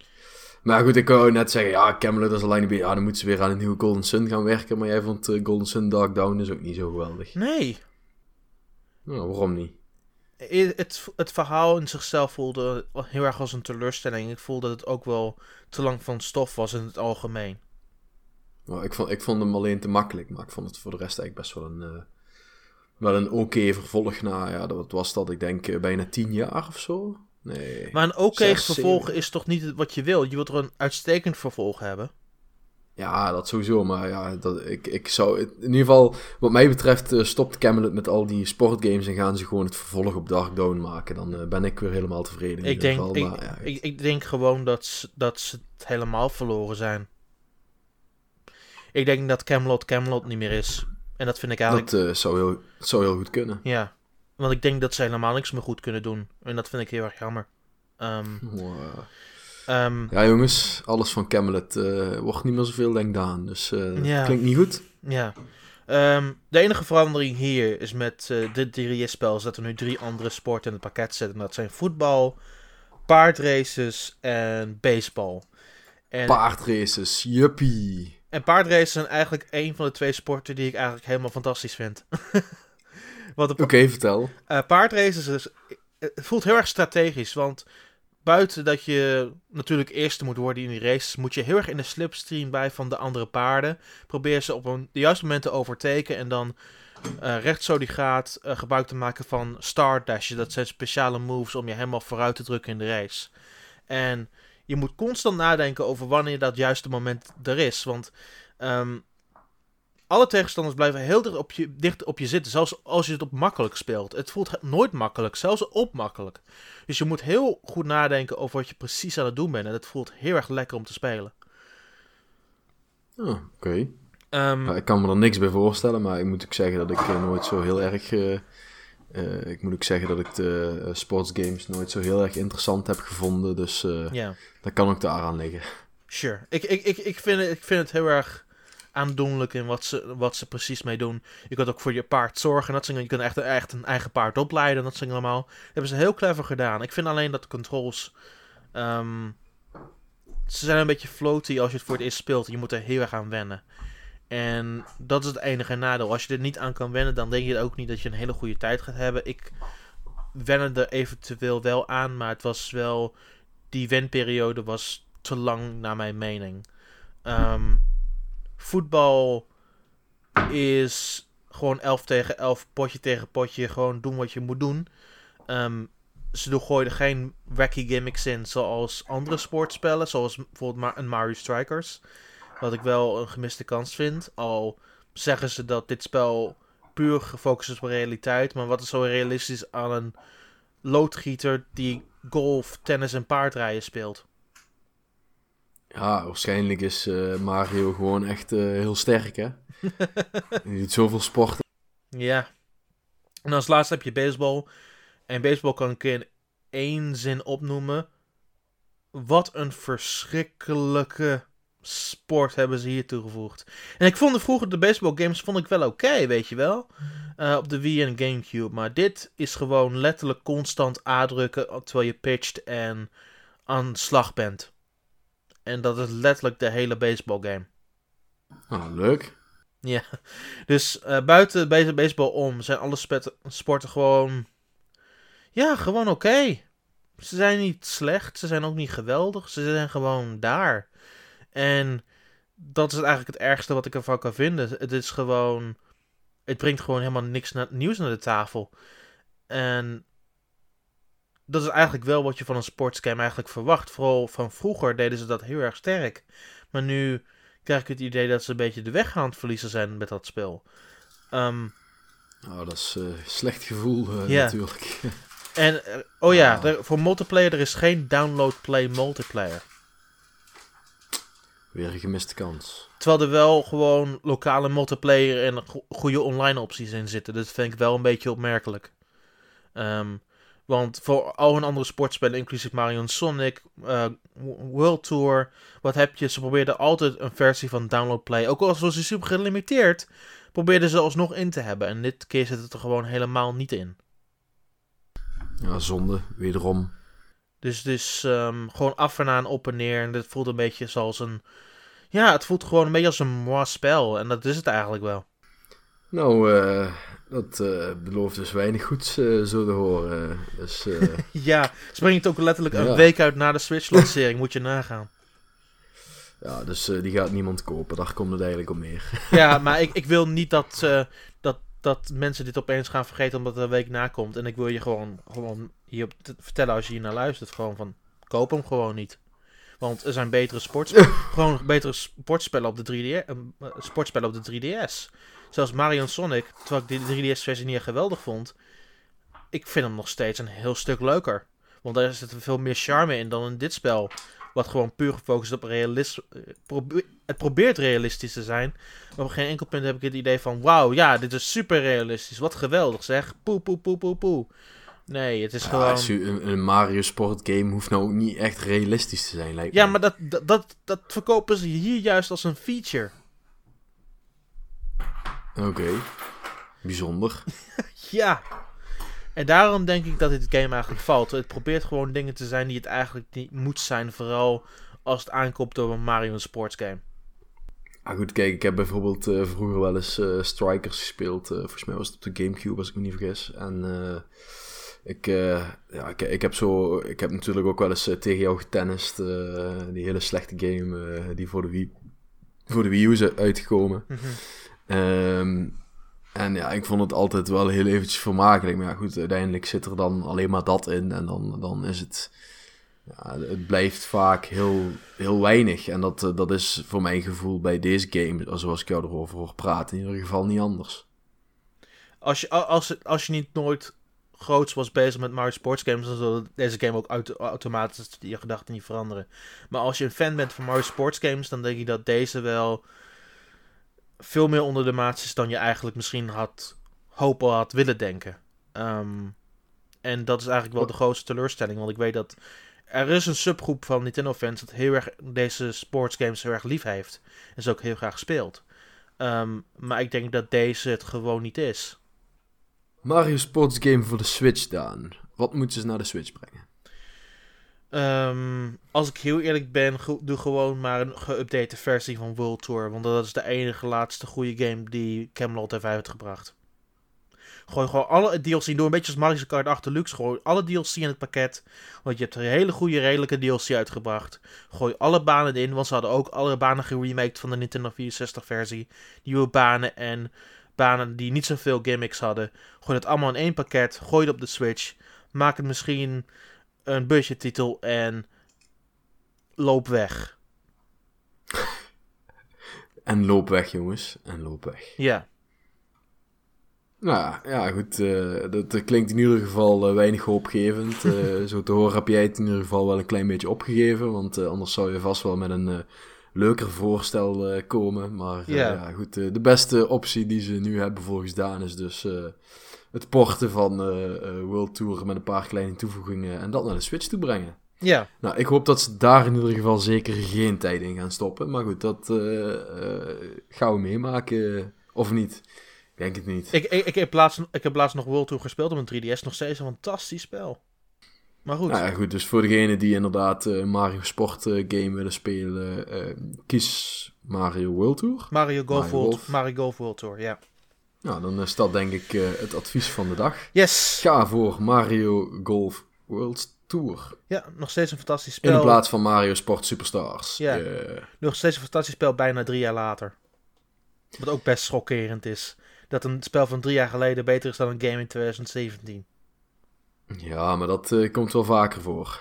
Maar goed, ik wou net zeggen, ja, Camelot is alleen niet Ja, dan moeten ze weer aan een nieuwe Golden Sun gaan werken. Maar jij vond uh, Golden Sun Dark Down is ook niet zo geweldig. Nee. Nou, waarom niet? Het, het verhaal in zichzelf voelde heel erg als een teleurstelling. Ik voelde dat het ook wel te lang van stof was in het algemeen. Nou, ik, vond, ik vond hem alleen te makkelijk, maar ik vond het voor de rest eigenlijk best wel een, uh, wel een oké vervolg na, ja, dat was dat, ik denk, bijna tien jaar of zo. Nee. Maar een oké vervolg is toch niet wat je wil? Je wilt er een uitstekend vervolg hebben. Ja, dat sowieso. Maar ja, dat, ik, ik zou... In ieder geval, wat mij betreft, uh, stopt Camelot met al die sportgames en gaan ze gewoon het vervolg op Dark Dawn maken. Dan uh, ben ik weer helemaal tevreden. Ik denk, geval, ik, maar, ja, ik, ik, denk gewoon dat, ze, dat ze het helemaal verloren zijn. Ik denk dat Camelot Camelot niet meer is. En dat vind ik eigenlijk... Dat uh, zou, heel, zou heel goed kunnen. Ja, want ik denk dat ze helemaal niks meer goed kunnen doen. En dat vind ik heel erg jammer. Um, wow. Um, ja, jongens, alles van Camelot uh, wordt niet meer zoveel denk aan. Dus uh, ja. klinkt niet goed. Ja. Um, de enige verandering hier is met uh, dit 3DS-spel is dat er nu drie andere sporten in het pakket zitten. dat zijn voetbal, paardraces en baseball. En, paardraces, juppie. En paardraces zijn eigenlijk een van de twee sporten die ik eigenlijk helemaal fantastisch vind. Oké, okay, vertel. Uh, paardraces is, het voelt heel erg strategisch, want buiten dat je natuurlijk eerste moet worden in die races, moet je heel erg in de slipstream bij van de andere paarden. Probeer ze op een, de juiste moment te overteken en dan uh, recht zo die gaat uh, gebruik te maken van start dashes. Dat zijn speciale moves om je helemaal vooruit te drukken in de race. En je moet constant nadenken over wanneer dat juiste moment er is. Want um, alle tegenstanders blijven heel dicht op, je, dicht op je zitten. Zelfs als je het op makkelijk speelt. Het voelt nooit makkelijk, zelfs op makkelijk. Dus je moet heel goed nadenken over wat je precies aan het doen bent. En het voelt heel erg lekker om te spelen. Oh, oké. Ehm, ik kan me er niks bij voorstellen, maar ik moet ook zeggen dat ik uh, nooit zo heel erg. Uh, uh, ik moet ook zeggen dat ik de sportsgames nooit zo heel erg interessant heb gevonden. Dus yeah. dat kan ook daaraan liggen. Sure. Ik, ik, ik, ik, vind, het, ik vind het heel erg aandoenlijk in wat ze, wat ze precies mee doen. Je kunt ook voor je paard zorgen. Dat je kunt echt, echt een eigen paard opleiden. Dat zijn allemaal. Dat hebben ze heel clever gedaan. Ik vind alleen dat de controls. Um, ze zijn een beetje floaty als je het voor het eerst speelt. Je moet er heel erg aan wennen. En dat is het enige nadeel. Als je er niet aan kan wennen, dan denk je ook niet dat je een hele goede tijd gaat hebben. Ik wenne er eventueel wel aan, maar het was wel. Die wenperiode was te lang, naar mijn mening. Um, voetbal is gewoon 11 tegen 11, potje tegen potje. Gewoon doen wat je moet doen. Um, ze gooiden geen wacky gimmicks in zoals andere sportspellen. Zoals bijvoorbeeld een Mario Strikers. Wat ik wel een gemiste kans vind. Al zeggen ze dat dit spel puur gefocust is op realiteit. Maar wat is zo realistisch aan een loodgieter die golf, tennis en paardrijden speelt? Ja, waarschijnlijk is uh, Mario gewoon echt uh, heel sterk, hè? Hij doet zoveel sporten. Ja. En als laatste heb je baseball. En baseball kan ik in één zin opnoemen. Wat een verschrikkelijke sport hebben ze hier toegevoegd. En ik vond de, vroeger de baseball games vond ik wel oké, weet je wel. Uh, op de Wii en Gamecube. Maar dit is gewoon letterlijk constant aandrukken terwijl je pitcht en aan de slag bent. En dat is letterlijk de hele baseball game. Ah, leuk. Ja, dus uh, buiten baseball om zijn alle sporten gewoon. Ja, gewoon oké. Ze zijn niet slecht, ze zijn ook niet geweldig, ze zijn gewoon daar. En dat is eigenlijk het ergste wat ik ervan kan vinden. Het is gewoon. Het brengt gewoon helemaal niks nieuws naar de tafel. En dat is eigenlijk wel wat je van een sportscam eigenlijk verwacht. Vooral van vroeger deden ze dat heel erg sterk. Maar nu krijg ik het idee dat ze een beetje de weg aan het verliezen zijn met dat spel. Um, oh, dat is een uh, slecht gevoel uh, ja. natuurlijk. En, uh, oh ja, ah. er, voor multiplayer er is geen download-play multiplayer. Weer een gemiste kans. Terwijl er wel gewoon lokale multiplayer en goede online opties in zitten. Dat vind ik wel een beetje opmerkelijk. Um, want voor al hun andere sportspellen, inclusief Mario Sonic, uh, World Tour, wat heb je? Ze probeerden altijd een versie van Download Play. Ook al was die super gelimiteerd, probeerden ze alsnog in te hebben. En dit keer zit het er gewoon helemaal niet in. Ja, zonde, wederom. Dus, dus um, gewoon af en aan op en neer. En dit voelt een beetje zoals een. Ja, het voelt gewoon een beetje als een mooi spel. En dat is het eigenlijk wel. Nou, uh, dat uh, belooft dus weinig goeds uh, zo te horen. Dus, uh... ja, springt ook letterlijk een week uit na de Switch-lancering, moet je nagaan. Ja, dus die gaat niemand kopen, daar komt het eigenlijk om neer. ja, maar ik, ik wil niet dat, dat, dat mensen dit opeens gaan vergeten omdat er een week na komt. En ik wil je gewoon, gewoon hier vertellen als je hier naar luistert, gewoon van, koop hem gewoon niet. Want er zijn betere sports, gewoon betere sportspellen op de 3D, sportspellen op de 3DS. Zelfs Mario Sonic, terwijl ik die 3DS-versie niet geweldig vond, ik vind hem nog steeds een heel stuk leuker. Want daar zit veel meer charme in dan in dit spel. Wat gewoon puur gefocust op realisme. het probeert realistisch te zijn. Maar op geen enkel punt heb ik het idee van: wauw, ja, dit is super realistisch. Wat geweldig zeg. Poe, poe, poe, poe, poe. Nee, het is gewoon. Een, een, Mario Sport game hoeft nou ook niet echt realistisch te zijn. Lijkt ja, maar dat, dat, dat, dat verkopen ze hier juist als een feature. Oké. Bijzonder. ja. En daarom denk ik dat dit game eigenlijk valt. Het probeert gewoon dingen te zijn die het eigenlijk niet moet zijn. Vooral als het aankomt door een Mario Sports game. Ah goed, kijk, ik heb bijvoorbeeld uh, vroeger wel eens uh, Strikers gespeeld. Uh, volgens mij was het op de Gamecube, als ik me niet vergis. En ik, ja, ik, ik, heb zo, ik heb natuurlijk ook wel eens tegen jou getennist. die hele slechte game die voor de Wii, voor de Wii U is uitgekomen. Mm Ehm, en ja, ik vond het altijd wel heel eventjes vermakelijk. Maar ja, goed, uiteindelijk zit er dan alleen maar dat in. En dan, dan is het... Ja, het blijft vaak heel, heel weinig. En dat, dat is voor mijn gevoel bij deze game, zoals ik jou erover hoor praten, in ieder geval niet anders. Als je, als, als je niet nooit groots was bezig met Mario Sports games, dan zal deze game ook auto automatisch je gedachten niet veranderen. Maar als je een fan bent van Mario Sports games, dan denk ik dat deze wel veel meer onder de maat dan je eigenlijk misschien had hopen had willen denken. Ehm, en dat is eigenlijk wel de grootste teleurstelling, want ik weet dat er is een subgroep van Nintendo fans dat heel erg deze sportsgames heel erg lief heeft en ze ook heel graag speelt. Ehm, maar ik denk dat deze het gewoon niet is. Mario Sports Game voor de Switch dan. Wat moeten ze naar de Switch brengen? Um, als ik heel eerlijk ben, doe gewoon maar een geüpdate versie van World Tour. Want dat is de enige laatste goede game die Camelot heeft uitgebracht. Gooi gewoon alle DLC, doe een beetje als Mario Kart 8 Deluxe. Gooi alle DLC in het pakket. Want je hebt een hele goede, redelijke DLC uitgebracht. Gooi alle banen in, want ze hadden ook alle banen geremaked van de Nintendo 64 versie. Nieuwe banen en banen die niet zoveel gimmicks hadden. Gooi het allemaal in één pakket. Gooi het op de Switch. Maak het misschien een budgettitel en loop weg. en loop weg, jongens. En loop weg. Ja. Nou ja, goed. Uh, dat klinkt in ieder geval uh, weinig hoopgevend. Uh, zo te horen heb jij het in ieder geval wel een klein beetje opgegeven. Want anders zou je vast wel met een leuker voorstel komen. Maar ja, goed. de beste optie die ze nu hebben volgens Daan is dus het porten van uh, World Tour met een paar kleine toevoegingen en dat naar de Switch toe brengen. Ja, Nou, ik hoop dat ze daar in ieder geval zeker geen tijd in gaan stoppen. Maar goed, dat eh, gaan we meemaken. Of niet? Ik denk het niet. ik, ik, ik, heb laatst, ik heb laatst nog World Tour gespeeld op een 3DS. Nog steeds een fantastisch spel. Maar goed, Nou ja, goed. Dus voor degene die inderdaad eh, Mario Sport game willen spelen, kies Mario World Tour. Mario Golf, Mario World, Golf. Mario Golf World Tour, ja. Nou, dan is dat denk ik eh, het advies van de dag. Yes! Ga voor Mario Golf World Tour. Ja, nog steeds een fantastisch spel. In plaats van Mario Sport Superstars. Ja. Nog steeds een fantastisch spel bijna drie jaar later. Wat ook best schokkerend is. Dat een spel van drie jaar geleden beter is dan een game in 2017. ja, maar dat eh, komt wel vaker voor.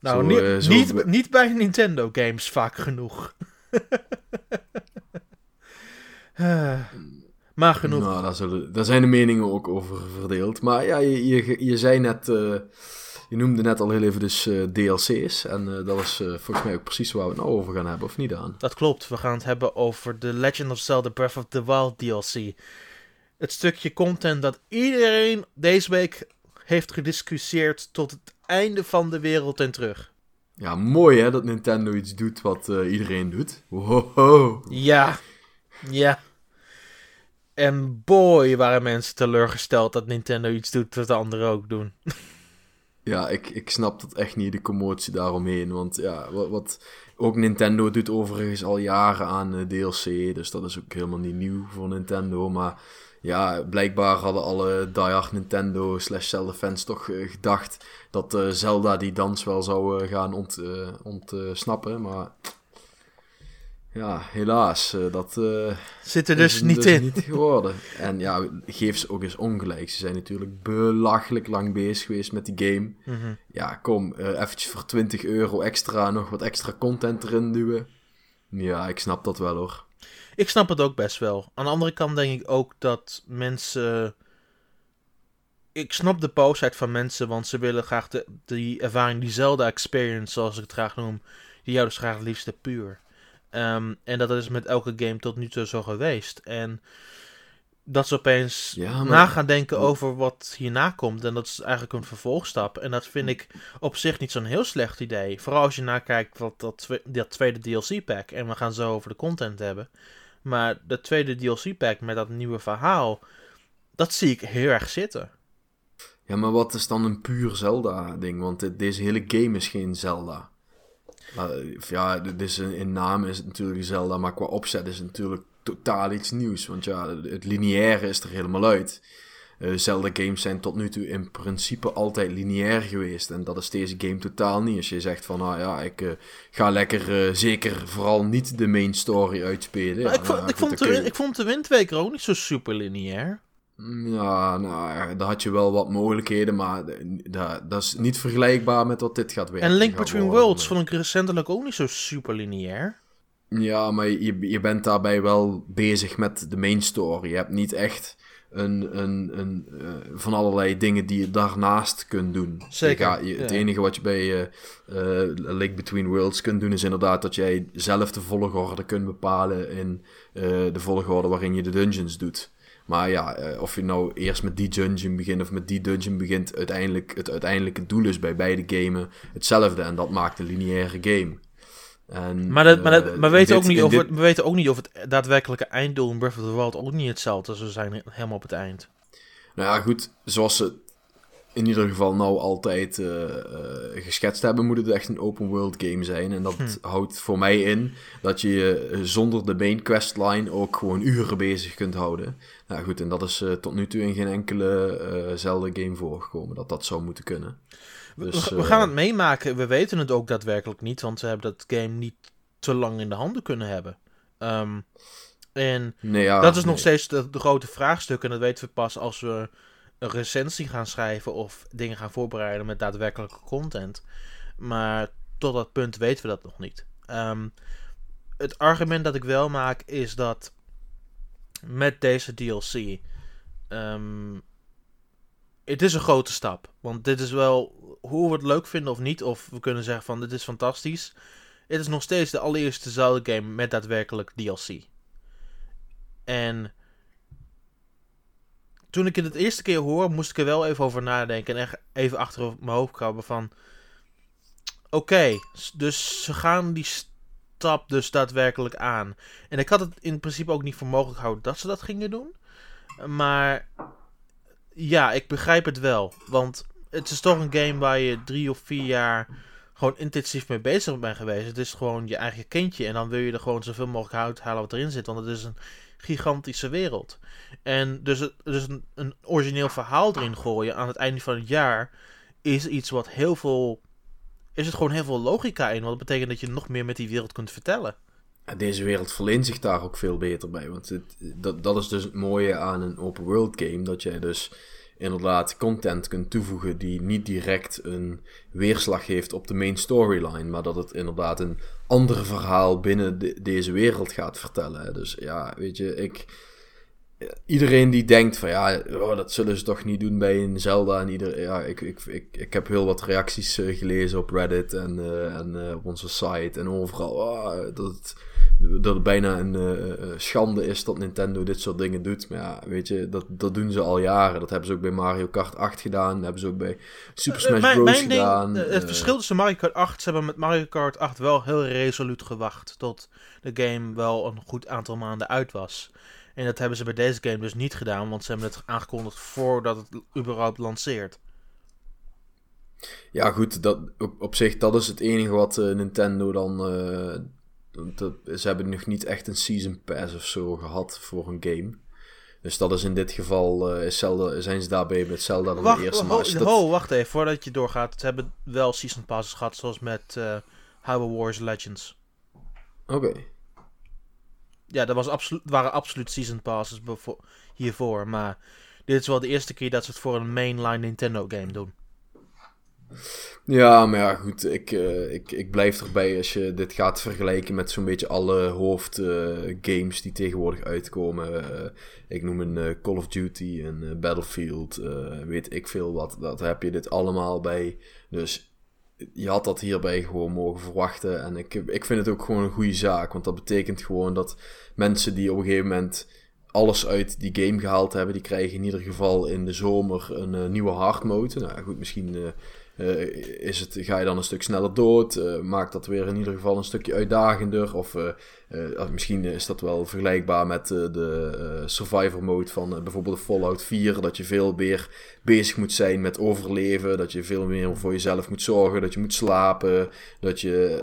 Nou, Zo, niet, eh, zo- niet, niet bij Nintendo games vaak genoeg. Eh, maar genoeg. Nou, daar, zullen, daar zijn de meningen ook over verdeeld. Maar ja, je, je, je zei net, eh, je noemde net al heel even dus eh, DLC's. En eh, dat is eh, volgens mij ook precies waar we het nou over gaan hebben, of niet aan? Dat klopt, we gaan het hebben over The Legend of Zelda Breath of the Wild DLC. Het stukje content dat iedereen deze week heeft gediscussieerd tot het einde van de wereld en terug. Ja, mooi hè, dat Nintendo iets doet wat eh, iedereen doet. Wow. Ja, ja. En boy, waren mensen teleurgesteld dat Nintendo iets doet wat de anderen ook doen. Ja, ik, ik snap dat echt niet, de commotie daaromheen. Want ja, wat, wat ook Nintendo doet overigens al jaren aan eh, DLC. Dus dat is ook helemaal niet nieuw voor Nintendo. Maar ja, blijkbaar hadden alle diehard Nintendo slash Zelda fans toch eh, gedacht dat eh, Zelda die dans wel zou gaan ont, ontsnappen. maar ja, helaas, eh, dat eh, Zit er dus niet in. niet geworden. En ja, geef ze ook eens ongelijk. Ze zijn natuurlijk belachelijk lang bezig geweest met die game. Mhm. Ja, kom, eh eventjes voor 20 euro extra nog wat extra content erin duwen. Ja, ik snap dat wel hoor. Ik snap het ook best wel. Aan de andere kant denk ik ook dat mensen. Ik snap de boosheid van mensen, want ze willen graag de, die ervaring, die Zelda experience, zoals ik het graag noem, die jou dus graag het liefste puur. Ehm, en dat is met elke game tot nu toe zo geweest. En dat ze opeens Ja, maar- na gaan denken over wat hierna komt. En dat is eigenlijk een vervolgstap. En dat vind ik op zich niet zo'n heel slecht idee. Vooral als je nakijkt wat dat, dat tweede DLC-pack. En we gaan zo over de content hebben. Maar de tweede DLC-pack met dat nieuwe verhaal. Dat zie ik heel erg zitten. Ja, maar wat is dan een puur Zelda-ding? Want dit- deze hele game is geen Zelda. Eh, ja, is in, naam is het natuurlijk Zelda, maar qua opzet is het natuurlijk totaal iets nieuws. Want ja, het lineaire is er helemaal uit. Eh, Zelda-games zijn tot nu toe in principe altijd lineair geweest. En dat is deze game totaal niet. Als je zegt van, ah ja, ik eh, ga lekker zeker vooral niet de main story uitspelen. Ja, ik, vond, nou, ik, goed, vond de, ik vond de Windweker ook niet zo super lineair. Ja, nou ja, daar had je wel wat mogelijkheden, maar dat, dat is niet vergelijkbaar met wat dit gaat werken. En Link Between. Worlds vond ik recentelijk ook niet zo super lineair. Ja, maar je, je bent daarbij wel bezig met de main story. Je hebt niet echt een, een, een, eh, van allerlei dingen die je daarnaast kunt doen. Zeker, Je gaat- je- het ja. enige wat je bij eh eh, Link Between Worlds kunt doen, is inderdaad dat jij zelf de volgorde kunt bepalen in de volgorde waarin je de dungeons doet. Maar ja, eh, of je nou eerst met die dungeon begint of met die dungeon begint, uiteindelijk, het uiteindelijke doel is bij beide gamen hetzelfde. En dat maakt een lineaire game. En, Maar, dat, maar, dat, maar we, weten dit- ook niet of dit- het, we weten ook niet of het daadwerkelijke einddoel in Breath of the Wild ook niet hetzelfde zou zijn helemaal op het eind. Nou ja, goed, zoals ze in ieder geval nou altijd eh, eh, geschetst hebben, moet het echt een open world game zijn. En dat Hm. houdt voor mij in dat je je zonder de main questline ook gewoon uren bezig kunt houden. Nou goed, en dat is eh, tot nu toe in geen enkele eh Zelda-game voorgekomen, dat dat zou moeten kunnen. We- Dus, we, we eh, gaan het meemaken. We weten het ook daadwerkelijk niet, want we hebben dat game niet te lang in de handen kunnen hebben. Ehm, en Nee, ja, dat is nog nee. steeds de, de grote vraagstuk. En dat weten we pas als we een recensie gaan schrijven of dingen gaan voorbereiden met daadwerkelijke content. Maar tot dat punt weten we dat nog niet. Ehm, het argument dat ik wel maak is dat met deze DLC. ehm, het is een grote stap. Want dit is wel hoe we het leuk vinden of niet. Of we kunnen zeggen van dit is fantastisch. Het is nog steeds de allereerste Zelda game met daadwerkelijk DLC. En toen ik het de eerste keer hoor, moest ik er wel even over nadenken. En echt even achter mijn hoofd krabben van... Oké, dus ze gaan die stap dus daadwerkelijk aan. En ik had het in principe ook niet voor mogelijk gehouden dat ze dat gingen doen. Maar ja, ik begrijp het wel. Want het is toch een game waar je drie of vier jaar gewoon intensief mee bezig bent geweest. Het is gewoon je eigen kindje. En dan wil je er gewoon zoveel mogelijk uithalen wat erin zit. Want het is een gigantische wereld. En dus, dus een origineel verhaal erin gooien aan het einde van het jaar is iets wat heel veel. Is het gewoon heel veel logica in? Want dat betekent dat je nog meer met die wereld kunt vertellen. Deze wereld verleent zich daar ook veel beter bij. Want het, dat, dat is dus het mooie aan een open world game. Dat jij dus inderdaad content kunt toevoegen die niet direct een weerslag heeft op de main storyline. Maar dat het inderdaad een ander verhaal binnen de- deze wereld gaat vertellen. Dus ja, weet je, ik... Iedereen die denkt van ja, oh, dat zullen ze toch niet doen bij een Zelda. En ieder, ja, ik, ik, ik, ik heb heel wat reacties eh, gelezen op Reddit en, eh, en eh, op onze site en overal. oh, dat, het, dat het bijna een schande is dat Nintendo dit soort dingen doet. Maar ja, weet je, dat, dat doen ze al jaren. Dat hebben ze ook bij Mario Kart 8 gedaan. Dat hebben ze ook bij Super Smash Bros. mijn gedaan. het verschil tussen Mario Kart 8, ze hebben met Mario Kart 8 wel heel resoluut gewacht tot de game wel een goed aantal maanden uit was. En dat hebben ze bij deze game dus niet gedaan, want ze hebben het aangekondigd voordat het überhaupt lanceert. Ja, goed, dat, op, op zich, dat is het enige wat eh, Nintendo dan. eh, dat, ze hebben nog niet echt een Season Pass of zo gehad voor een game. Dus dat is in dit geval. eh, is Zelda, zijn ze daarbij met Zelda dan Wacht, de eerste. ho, Maar dat- ho, wacht even, voordat je doorgaat. Ze hebben wel season passes gehad, zoals met eh Hyrule Wars Legends. Oké. Ja, dat was absolu- waren absoluut season passes hiervoor, maar dit is wel de eerste keer dat ze het voor een mainline Nintendo game doen. Ja, maar ja, goed. Ik, eh, ik, ik blijf erbij als je dit gaat vergelijken met zo'n beetje alle hoofdgames die tegenwoordig uitkomen. Eh, ik noem een eh, Call of Duty, een eh, Battlefield, eh, weet ik veel wat. Dat heb je dit allemaal bij. Dus je had dat hierbij gewoon mogen verwachten. En ik, ik vind het ook gewoon een goede zaak. Want dat betekent gewoon dat mensen die op een gegeven moment alles uit die game gehaald hebben, die krijgen in ieder geval in de zomer een eh, nieuwe hard mode. Nou goed, misschien eh, eh, is het, ga je dan een stuk sneller dood. eh, maakt dat weer in ieder geval een stukje uitdagender. Of eh, misschien is dat wel vergelijkbaar met de survivor mode van bijvoorbeeld Fallout 4. Dat je veel meer bezig moet zijn met overleven. Dat je veel meer voor jezelf moet zorgen. Dat je moet slapen. Dat je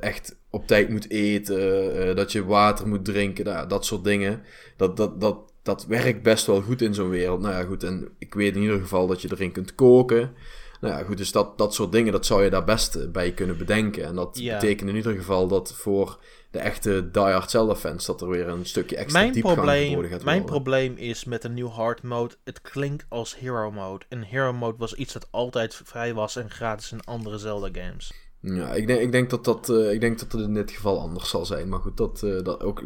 echt op tijd moet eten. dat je water moet drinken. Nou, dat soort dingen. Dat, dat, dat, dat werkt best wel goed in zo'n wereld. Nou ja, goed. En ik weet in ieder geval dat je erin kunt koken. Nou ja, goed, dus dat, dat soort dingen, dat zou je daar best eh, bij kunnen bedenken. En dat betekent in ieder geval dat voor de echte diehard Zelda-fans... dat er weer een stukje extra Mijn diepgang probleem, gaat mijn worden. probleem is met een nieuw hard mode. Het klinkt als hero mode. En hero mode was iets dat altijd vrij was en gratis in andere Zelda games. Ja, ik denk, ik, denk dat dat, eh, ik denk dat dat in dit geval anders zal zijn. Maar goed, dat, eh, dat ook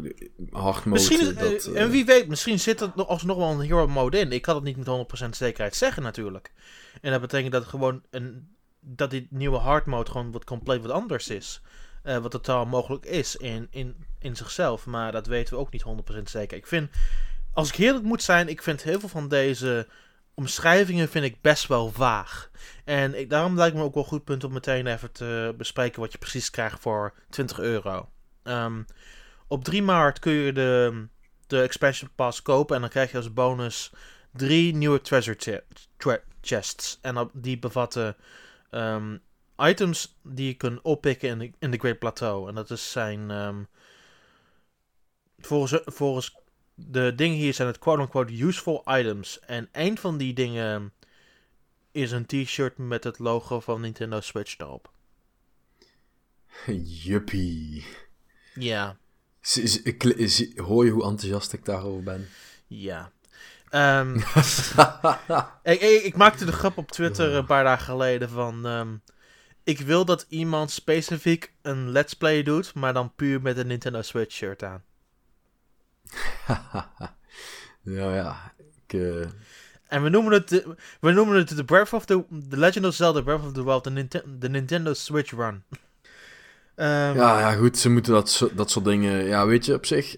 hard mode... Misschien, is- eh, dat, en wie weet, misschien zit er nog- alsnog wel een hero mode in. Ik kan het niet met 100% zekerheid zeggen natuurlijk. En dat betekent dat gewoon een, dat die nieuwe hard mode gewoon wat compleet wat anders is. Wat totaal mogelijk is in, in, in zichzelf. Maar dat weten we ook niet 100% zeker. Ik vind, als ik eerlijk moet zijn, ik vind heel veel van deze omschrijvingen vind ik best wel vaag. En daarom lijkt me ook wel een goed punt om meteen even te bespreken wat je precies krijgt voor 20 euro. Ehm, op 3 maart kun je de, de expansion pass kopen en dan krijg je als bonus drie nieuwe treasure che- tre- chests. En op- die bevatten ehm, items die je kunt oppikken in de, in de Great Plateau. En dat is zijn. ehm, volgens, volgens de dingen hier zijn het quote-unquote useful items. En een van die dingen is een t-shirt met het logo van Nintendo Switch erop. Juppie. Ja, Hoor je hoe enthousiast ik daarover ben? ja. Ehm, ik, ik, ik maakte de grap op Twitter een paar dagen geleden van... ehm, ik wil dat iemand specifiek een let's play doet, maar dan puur met een Nintendo Switch shirt aan. Ja, ja. Ik, eh, En we noemen het, de, we noemen het The Breath of the, the Legend of Zelda Breath of the Wild, de, Ninten- de Nintendo Switch Run. Ehm, ja, ja, goed. Ze moeten dat, dat soort dingen... Ja, weet je, op zich...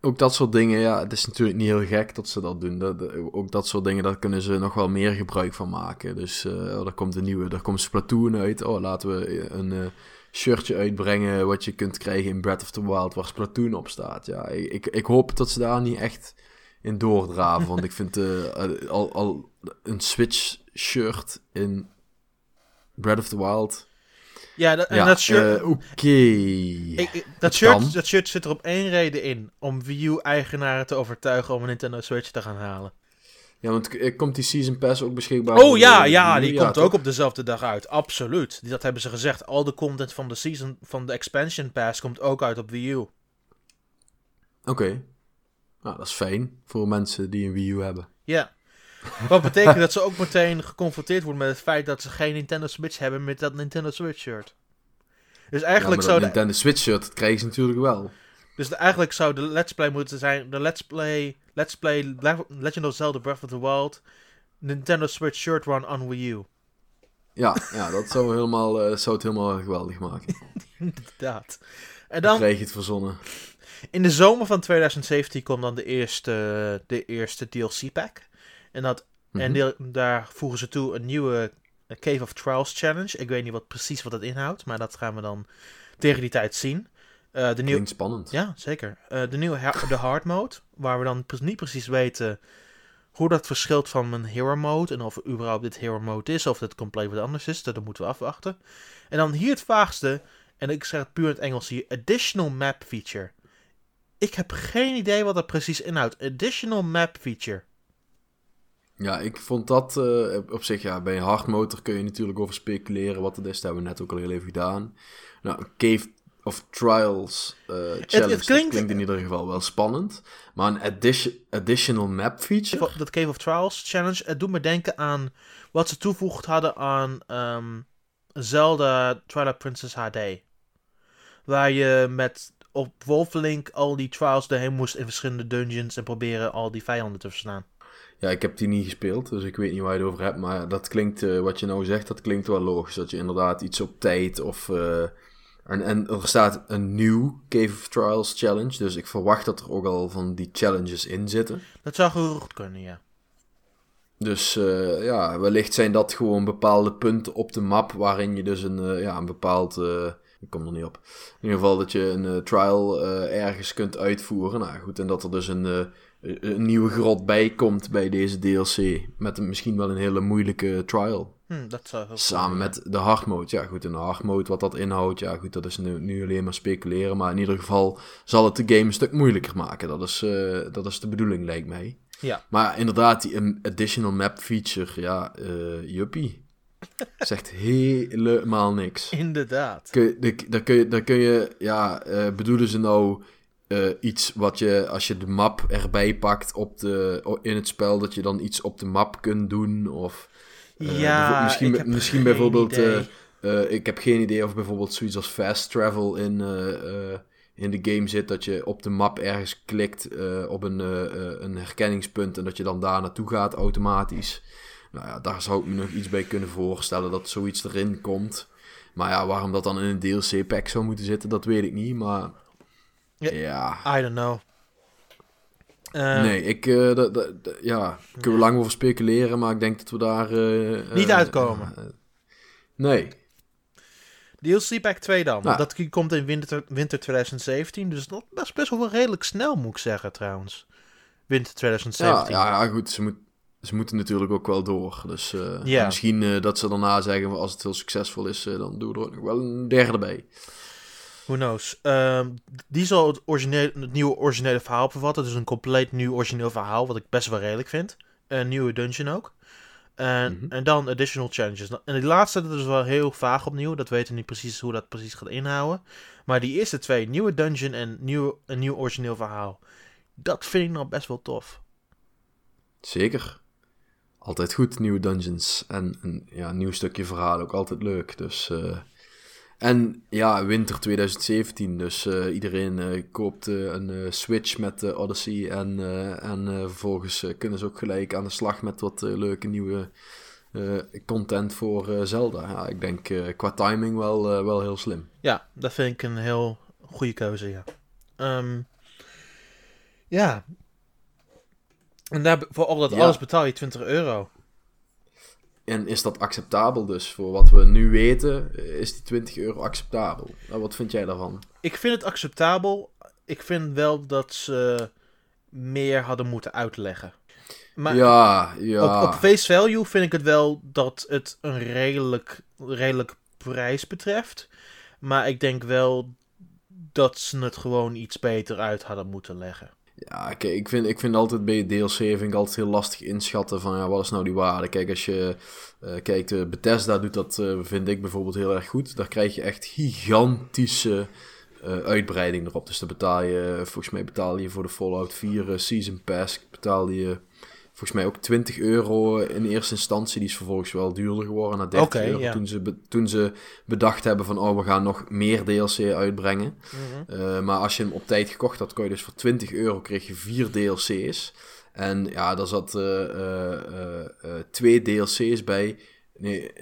ook dat soort dingen, ja, het is natuurlijk niet heel gek dat ze dat doen. Dat, ook dat soort dingen, daar kunnen ze nog wel meer gebruik van maken. Dus uh, er komt een nieuwe, er komt Splatoon uit. Oh, laten we een uh, shirtje uitbrengen wat je kunt krijgen in Breath of the Wild waar Splatoon op staat. Ja, ik, ik hoop dat ze daar niet echt in doordraven. want ik vind uh, al, al een Switch shirt in Breath of the Wild ja, dat, en dat shirt... Uh, Oké. Dat, shirt, dat shirt zit er op één reden in. Om Wii U-eigenaren te overtuigen om een Nintendo Switch te gaan halen. Ja, want komt die Season Pass ook beschikbaar? Oh ja, ja, die komt ook op dezelfde dag uit. Absoluut. Dat hebben ze gezegd. Al de content van de Season, van de Expansion Pass komt ook uit op Wii U. Oké. Nou, dat is fijn voor mensen die een Wii U hebben. Ja. Wat betekent dat ze ook meteen geconfronteerd worden met het feit dat ze geen Nintendo Switch hebben met dat Nintendo Switch shirt. Dus eigenlijk ja, zou de Nintendo Switch shirt dat krijgen ze natuurlijk wel. Dus eigenlijk zou de Let's Play moeten zijn de Let's Play Let's Play Legend of Zelda Breath of the Wild Nintendo Switch shirt run on Wii U. Ja, ja dat zou, helemaal, uh, zou het helemaal geweldig maken. Inderdaad. En dan, krijg je het verzonnen. In de zomer van 2017 komt dan de eerste, de eerste DLC pack. En, dat, en mhm. daar voegen ze toe een nieuwe Cave of Trials Challenge. Ik weet niet wat, precies wat dat inhoudt, maar dat gaan we dan tegen die tijd zien. Uh, de nieuwe, spannend. Ja, zeker. Uh, de nieuwe de hard mode, waar we dan niet precies weten hoe dat verschilt van een hero mode en of er überhaupt dit hero mode is of het compleet wat anders is. Dat moeten we afwachten. En dan hier het vaagste, en ik zeg het puur in het Engels hier, additional map feature. Ik heb geen idee wat dat precies inhoudt. Additional map feature. Ja, ik vond dat uh, op zich, ja, bij een hardmotor kun je natuurlijk over speculeren wat het is. Dat hebben we net ook al heel even gedaan. Nou, Cave of Trials uh, Challenge, het, klinkt... klinkt... in ieder geval wel spannend. Maar een addition, additional map feature... Dat Cave of Trials Challenge, het doet me denken aan wat ze toevoegd hadden aan um, Zelda Twilight Princess HD. Waar je met op Wolflink al die trials erheen moest in verschillende dungeons en proberen al die vijanden te verslaan. Ja, ik heb die niet gespeeld, dus ik weet niet waar je het over hebt. Maar dat klinkt, uh, wat je nou zegt, dat klinkt wel logisch. Dat je inderdaad iets op tijd of... Uh, en, en er staat een nieuw Cave of Trials challenge. Dus ik verwacht dat er ook al van die challenges in zitten. Dat zou goed kunnen, ja. Dus uh, ja, wellicht zijn dat gewoon bepaalde punten op de map waarin je dus een, ja, een bepaald... ik kom er niet op. In ieder geval dat je een trial ergens kunt uitvoeren. Nou goed, en dat er dus een een nieuwe grot bij komt bij deze DLC. Met een, misschien wel een hele moeilijke trial. Hm, dat zou Samen met de hard mode. Ja, goed, een hard mode, wat dat inhoudt. Ja, goed, dat is nu, nu alleen maar speculeren. Maar in ieder geval zal het de game een stuk moeilijker maken. Dat is, uh, dat is de bedoeling, lijkt mij. Ja. Maar inderdaad, die additional map feature, ja, uh, juppie. Zegt helemaal niks. Inderdaad. Kun, daar, kun je, daar kun je, ja, uh, bedoelen ze nou uh, iets wat je, als je de map erbij pakt op de, in het spel, dat je dan iets op de map kunt doen. Of ja, misschien, ik misschien bijvoorbeeld. Uh, ik heb geen idee of bijvoorbeeld zoiets als fast travel in, in de game zit. Dat je op de map ergens klikt op een, een herkenningspunt en dat je dan daar naartoe gaat automatisch. Nou ja, daar zou ik me nog iets bij kunnen voorstellen dat zoiets erin komt. Maar ja, waarom dat dan in een DLC-pack zou moeten zitten, dat weet ik niet. Maar ja. I don't know. Uh, nee, ik, uh, ja, kunnen we lang over speculeren, maar ik denk dat we daar... Uh, niet uitkomen. nee. DLC Pack 2 dan. Nou. Dat komt in winter, winter 2017, dus dat, is best wel redelijk snel, moet ik zeggen, trouwens. Winter 2017. Ja, ja, goed, ze, moet, ze moeten natuurlijk ook wel door. Dus ja. misschien dat ze daarna zeggen, als het heel succesvol is, dan doen we er ook nog wel een derde bij. Who knows. Um, die zal het, het nieuwe originele verhaal bevatten. Dus een compleet nieuw origineel verhaal, wat ik best wel redelijk vind. Een nieuwe dungeon ook. En, mhm. en dan additional challenges. Nou, en die laatste, dat is wel heel vaag opnieuw. Dat weten we niet precies hoe dat precies gaat inhouden. Maar die eerste twee, nieuwe dungeon en nieuw, een nieuw origineel verhaal. Dat vind ik nou best wel tof. Zeker. Altijd goed, nieuwe dungeons. En een ja, nieuw stukje verhaal ook altijd leuk. Dus... Uh... En ja, winter 2017. Dus uh, iedereen uh, koopt uh, een Switch met Odyssey. En, en vervolgens kunnen ze ook gelijk aan de slag met wat leuke nieuwe content voor Zelda. Ja, ik denk qua timing wel, wel heel slim. Ja, dat vind ik een heel goede keuze, ja. Um, Ja. En daar, voor al dat Ja. alles betaal je 20 euro. En is dat acceptabel dus? Voor wat we nu weten, eh, is die 20 euro acceptabel? Nou, wat vind jij daarvan? Ik vind het acceptabel. Ik vind wel dat ze meer hadden moeten uitleggen. Maar ja, ja. op, op face value vind ik het wel dat het een redelijk, redelijk prijs betreft. Maar ik denk wel dat ze het gewoon iets beter uit hadden moeten leggen. Ja, kijk, ik vind, ik vind altijd bij DLC vind ik altijd heel lastig inschatten van ja, wat is nou die waarde. Kijk, als je eh, kijkt, de Bethesda doet dat, eh, vind ik bijvoorbeeld heel erg goed. Daar krijg je echt gigantische uitbreiding erop. Dus dan betaal je, volgens mij betaal je voor de Fallout 4 eh, Season Pass, betaal je volgens mij ook 20 euro in eerste instantie. Die is vervolgens wel duurder geworden naar 30 Oké, euro. Toen, ze toen ze bedacht hebben van oh, we gaan nog meer DLC uitbrengen. Uh, maar als je hem op tijd gekocht had, kon je dus voor 20 euro kreeg je vier DLC's. En ja, daar zat uh, uh, twee DLC's bij. Nee,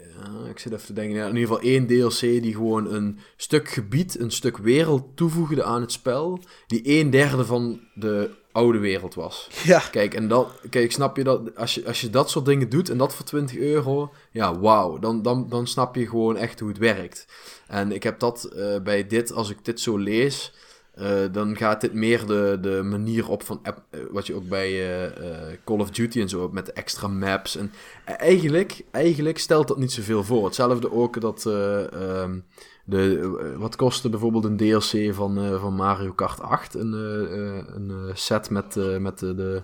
ik zit even te denken. Ja, in ieder geval één DLC die gewoon een stuk gebied, een stuk wereld toevoegde aan het spel. Die een derde van de oude wereld was. Ja. Kijk, en dat, kijk, snap je dat? Als je, als je dat soort dingen doet en dat voor 20 euro, ja, wauw. Dan, dan, dan snap je gewoon echt hoe het werkt. En ik heb dat uh, bij dit, als ik dit zo lees, uh, dan gaat dit meer de, de manier op van app, uh, wat je ook bij Call of Duty en zo hebt met de extra maps. En eigenlijk, eigenlijk stelt dat niet zoveel voor. Hetzelfde ook dat. Um, de, wat kostte bijvoorbeeld een DLC van, uh, van Mario Kart 8? Een, uh, een set met, met de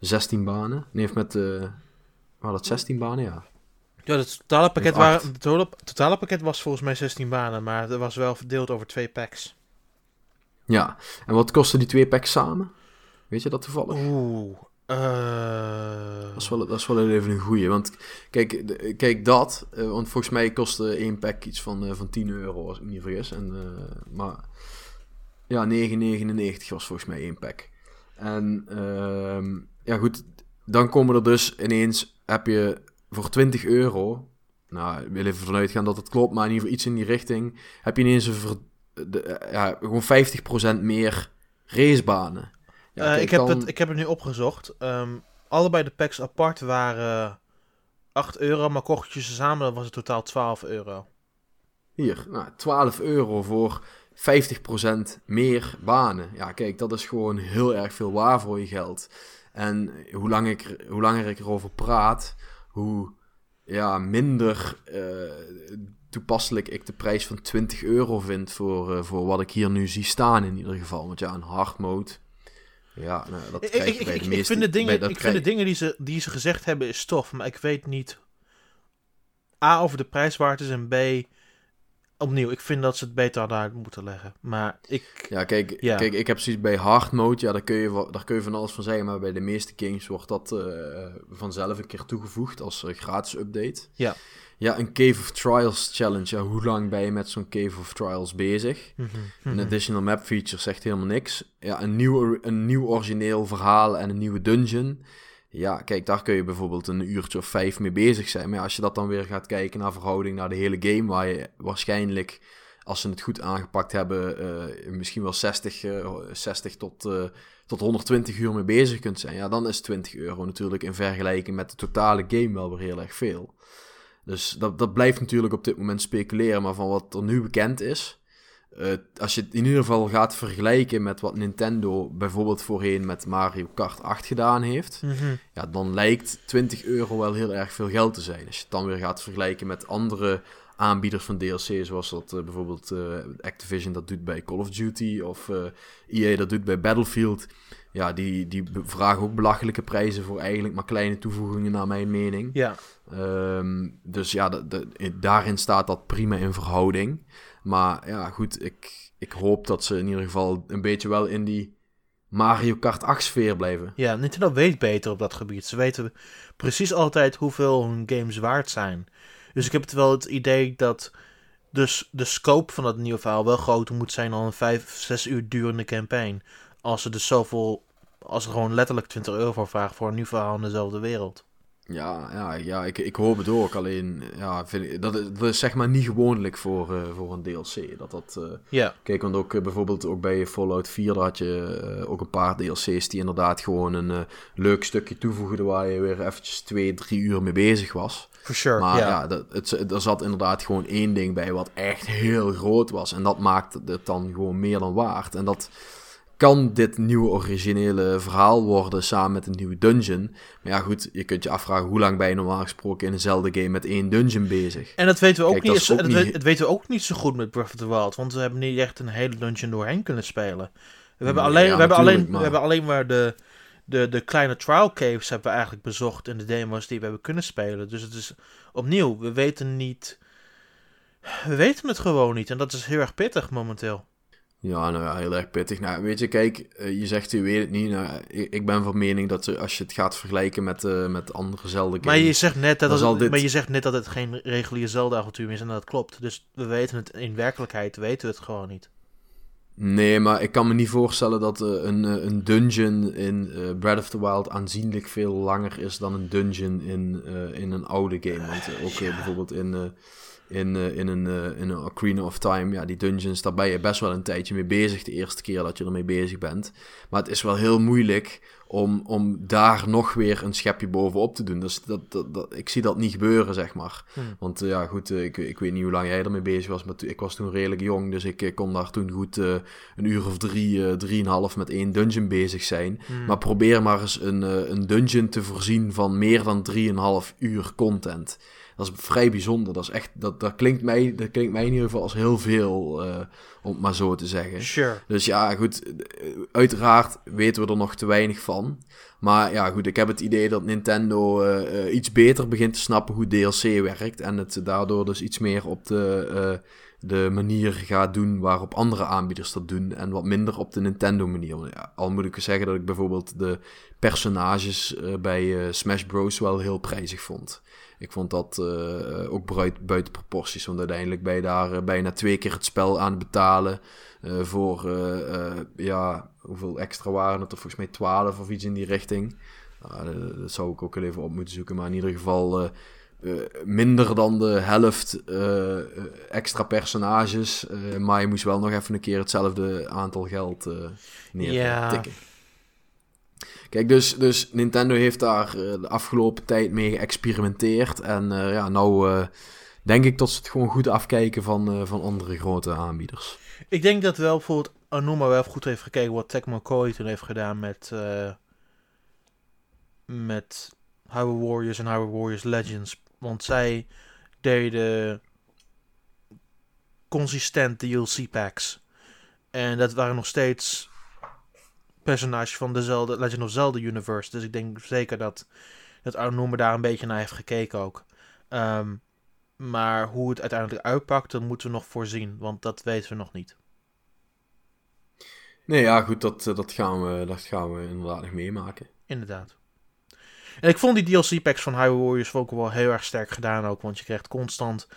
16 banen. Nee, met. Waar dat 16 banen, ja. Ja, het totale pakket, waren, het totale, totale pakket was volgens mij 16 banen, maar het was wel verdeeld over twee packs. Ja, en wat kosten die twee packs samen? Weet je dat toevallig? Oeh. Uh... Dat, is wel, dat is wel even een goeie. Want kijk, kijk dat. Uh, want volgens mij kostte één pack iets van, uh, van 10 euro, als ik me niet vergis. En, maar ja, 9,99 was volgens mij één pack. En ehm, ja, goed. Dan komen er dus ineens, heb je voor 20 euro. Nou, ik wil even vanuit gaan dat het klopt, maar in ieder geval iets in die richting. Heb je ineens de, ja, gewoon 50% meer racebanen. Ja, uh, ik, heb dan... het, ik heb het nu opgezocht. Um, allebei de packs apart waren 8 euro, maar kocht je ze samen was het totaal 12 euro. Hier, nou, 12 euro voor 50% meer banen. Ja, kijk, dat is gewoon heel erg veel waar voor je geld. En hoe, lang ik, hoe langer ik erover praat, hoe ja, minder uh, toepasselijk ik de prijs van 20 euro vind voor, uh, voor wat ik hier nu zie staan in ieder geval. Want ja, een hard mode ja, nou, dat krijg ik, ik, ik, meeste... vind de dingen, ik vind de dingen die ze, die ze gezegd hebben is tof, maar ik weet niet A, over de prijs waard is en B, opnieuw, ik vind dat ze het beter hadden uit moeten leggen. Maar ik... Ja, kijk, Ja. kijk ik heb zoiets bij hard mode, ja, daar kun, je, daar kun je van alles van zeggen, maar bij de meeste games wordt dat eh, vanzelf een keer toegevoegd als eh, gratis update. Ja. Ja, een Cave of Trials challenge, ja, hoe lang ben je met zo'n Cave of Trials bezig? Mhm, Een mhm. additional map feature zegt helemaal niks. Ja, een nieuw, een nieuw origineel verhaal en een nieuwe dungeon. Ja, kijk, daar kun je bijvoorbeeld een uurtje of vijf mee bezig zijn. Maar als je dat dan weer gaat kijken naar verhouding naar de hele game, waar je waarschijnlijk, als ze het goed aangepakt hebben, eh, misschien wel 60, eh, 60 tot, eh, tot 120 uur mee bezig kunt zijn. Ja, dan is 20 euro natuurlijk in vergelijking met de totale game wel weer heel erg veel. Dus dat, dat blijft natuurlijk op dit moment speculeren, maar van wat er nu bekend is, eh, als je het in ieder geval gaat vergelijken met wat Nintendo bijvoorbeeld voorheen met Mario Kart 8 gedaan heeft, Mhm. ja, dan lijkt 20 euro wel heel erg veel geld te zijn. Als je het dan weer gaat vergelijken met andere aanbieders van DLC, zoals dat eh, bijvoorbeeld eh, Activision dat doet bij Call of Duty of EA dat doet bij Battlefield. Ja, die, die vragen ook belachelijke prijzen voor eigenlijk maar kleine toevoegingen naar mijn mening. Ja, Ehm, dus ja, daarin staat dat prima in verhouding. Maar ja, goed, ik, ik hoop dat ze in ieder geval een beetje wel in die Mario Kart 8 sfeer blijven. ja, Nintendo weet beter op dat gebied. Ze weten precies altijd hoeveel hun games waard zijn. Dus ik heb het wel het idee dat dus de scope van dat nieuwe verhaal wel groter moet zijn dan een 5, 6 uur durende campaign. Als ze dus zoveel, als ze gewoon letterlijk 20 euro voor vragen voor een nieuw verhaal in dezelfde wereld. Ja, ja, ja ik, ik hoop het ook. Alleen, ja, vind ik, dat, is, dat is zeg maar niet gewoonlijk voor, uh, voor een DLC. Dat dat, uh. Kijk, want ook uh, bijvoorbeeld ook bij Fallout 4 had je ook een paar DLC's die inderdaad gewoon een leuk stukje toevoegden waar je weer eventjes twee, drie uur mee bezig was. For sure, maar ja, ja dat, het, er zat inderdaad gewoon één ding bij wat echt heel groot was. En dat maakte het dan gewoon meer dan waard. En dat kan dit nieuwe originele verhaal worden samen met een nieuwe dungeon. Maar ja, goed, je kunt je afvragen hoe lang ben je normaal gesproken in eenzelfde game met één dungeon bezig. En dat weten we ook, Kijk, niet, dat is ook dat niet- we- dat weten we ook niet zo goed met Breath of the Wild. Want we hebben niet echt een hele dungeon doorheen kunnen spelen. We hebben alleen, ja, we hebben alleen, maar- we hebben alleen maar de, de, de kleine trial caves hebben we eigenlijk bezocht in de demo's die we hebben kunnen spelen. Dus het is opnieuw, we weten niet. We weten het gewoon niet. En dat is heel erg pittig momenteel. Ja, nou ja, heel erg pittig. Nou, weet je, kijk, eh, je zegt je weet het niet. Nou, ik, ben van mening dat als je het gaat vergelijken met, eh, met andere Zelda games... Maar je, zegt net dat het, dit- maar je zegt net dat het geen regulier Zelda-avontuur is. En dat klopt. Dus we weten het in werkelijkheid, weten we het gewoon niet. Nee, maar ik kan me niet voorstellen dat eh, een, een dungeon in Breath of the Wild aanzienlijk veel langer is dan een dungeon in, in een oude game. Want ook bijvoorbeeld in, in, eh, in, een, eh, in een Ocarina of Time, ja, die dungeons, daar ben je best wel een tijdje mee bezig de eerste keer dat je ermee bezig bent. Maar het is wel heel moeilijk om, om daar nog weer een schepje bovenop te doen. Dus dat, dat, dat, ik zie dat niet gebeuren, zeg maar. Hm. Want eh, ja, goed, ik, ik weet niet hoe lang jij ermee bezig was, maar ik was toen redelijk jong, dus ik kon daar toen goed een uur of drie, drieënhalf met één dungeon bezig zijn. Hmm. Maar probeer maar eens een, een dungeon te voorzien van meer dan 3,5 uur content. Dat is vrij bijzonder. Dat, is echt, dat, dat, klinkt mij, dat klinkt mij in ieder geval als heel veel, eh, om het maar zo te zeggen. Sure. Dus ja, goed, eh, uiteraard weten we er nog te weinig van. Maar ja, goed, ik heb het idee dat Nintendo eh, iets beter begint te snappen hoe DLC werkt. En het daardoor dus iets meer op de, de manier gaat doen waarop andere aanbieders dat doen. En wat minder op de Nintendo manier. Ja, al moet ik zeggen dat ik bijvoorbeeld de personages bij Smash Bros. wel heel prijzig vond. Ik vond dat eh, ook buiten, buiten proporties. Want uiteindelijk ben je daar eh, bijna twee keer het spel aan het betalen. eh, voor, eh, eh, ja, hoeveel extra waren het er? Volgens mij 12 of iets in die richting. Nou, dat, zou ik ook even op moeten zoeken. Maar in ieder geval eh, eh, minder dan de helft eh, eh, extra personages. eh, maar je moest wel nog even een keer hetzelfde aantal geld eh Ja. Kijk, dus, dus Nintendo heeft daar eh, de afgelopen tijd mee geëxperimenteerd. En eh, ja, nou eh, denk ik dat ze het gewoon goed afkijken van, van andere grote aanbieders. Ik denk dat wel bijvoorbeeld Anuma wel goed heeft gekeken wat Tecmo Koei toen heeft gedaan met, met Hyrule Warriors en Hyrule Warriors Legends. Want zij deden consistent DLC packs. En dat waren nog steeds personages van de Zelda, Legend of Zelda universe. Dus ik denk zeker dat, dat Anuma daar een beetje naar heeft gekeken ook. Ehm, maar hoe het uiteindelijk uitpakt, dat moeten we nog voorzien. Want dat weten we nog niet. Nee, ja, goed, dat, eh, dat, gaan, we, dat gaan we inderdaad nog meemaken. Inderdaad. En ik vond die DLC-packs van Hyrule Warriors ook wel heel erg sterk gedaan ook. Want je krijgt constant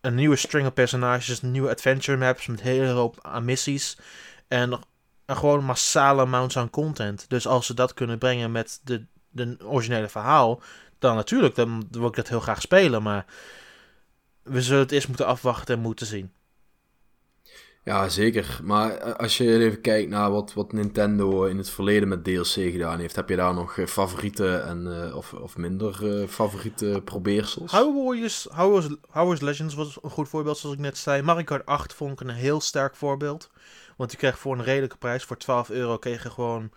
een nieuwe string of personages, nieuwe adventure maps met een hele hoop aan missies. En, en gewoon massale amounts aan content. Dus als ze dat kunnen brengen met de, de originele verhaal, dan natuurlijk, dan wil ik dat heel graag spelen. Maar we zullen het eerst moeten afwachten en moeten zien. Ja, zeker. Maar eh, als je even kijkt naar wat, wat Nintendo in het verleden met DLC gedaan heeft, heb je daar nog eh, favoriete en, eh, of, of minder favoriete probeersels? Warriors- Hyrule Warriors Legends was een goed voorbeeld, zoals ik net zei. Mario Kart 8 vond ik een heel sterk voorbeeld. Want je kreeg voor een redelijke prijs, voor 12 euro, kreeg je gewoon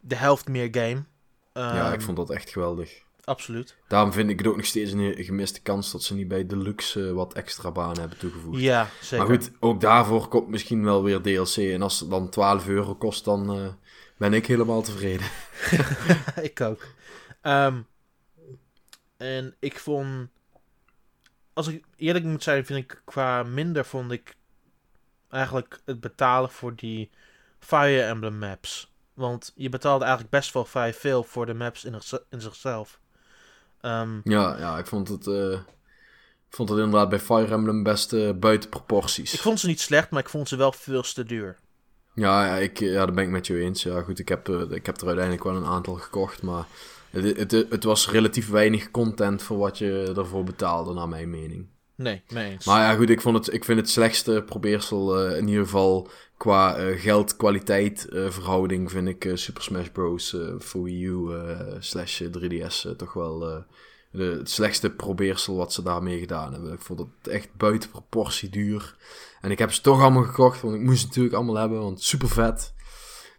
de helft meer game. ja, ik Ehm, vond dat echt geweldig. Absoluut. Daarom vind ik het ook nog steeds een gemiste kans dat ze niet bij Deluxe eh, wat extra banen hebben toegevoegd. Ja, zeker. maar goed, ook daarvoor komt misschien wel weer DLC. En als het dan 12 euro kost, dan eh, ben ik helemaal tevreden. ik ook. Ehm, en ik vond... Als ik eerlijk moet zijn, vind ik qua minder vond ik eigenlijk het betalen voor die Fire Emblem maps. Want je betaalde eigenlijk best wel vrij veel voor de maps in, in zichzelf. Ehm, Ja, ja ik vond het, eh, ik vond het inderdaad bij Fire Emblem best eh, buiten proporties. ik vond ze niet slecht, maar ik vond ze wel veel te duur. Ja, ja, ik, ja, dat ben ik met je eens. Ja, goed, ik heb, eh, ik heb er uiteindelijk wel een aantal gekocht, maar het, het, het, was relatief weinig content voor wat je ervoor betaalde, naar mijn mening. Nee, eens. Maar ja, goed, ik, vond het, ik vind het slechtste probeersel in ieder geval qua geld-kwaliteit verhouding vind ik Super Smash Bros. voor Wii U slash 3DS toch wel het slechtste probeersel wat ze daarmee gedaan hebben. Ik vond het echt buiten proportie duur. En ik heb ze toch allemaal gekocht, want ik moest ze natuurlijk allemaal hebben, want super vet.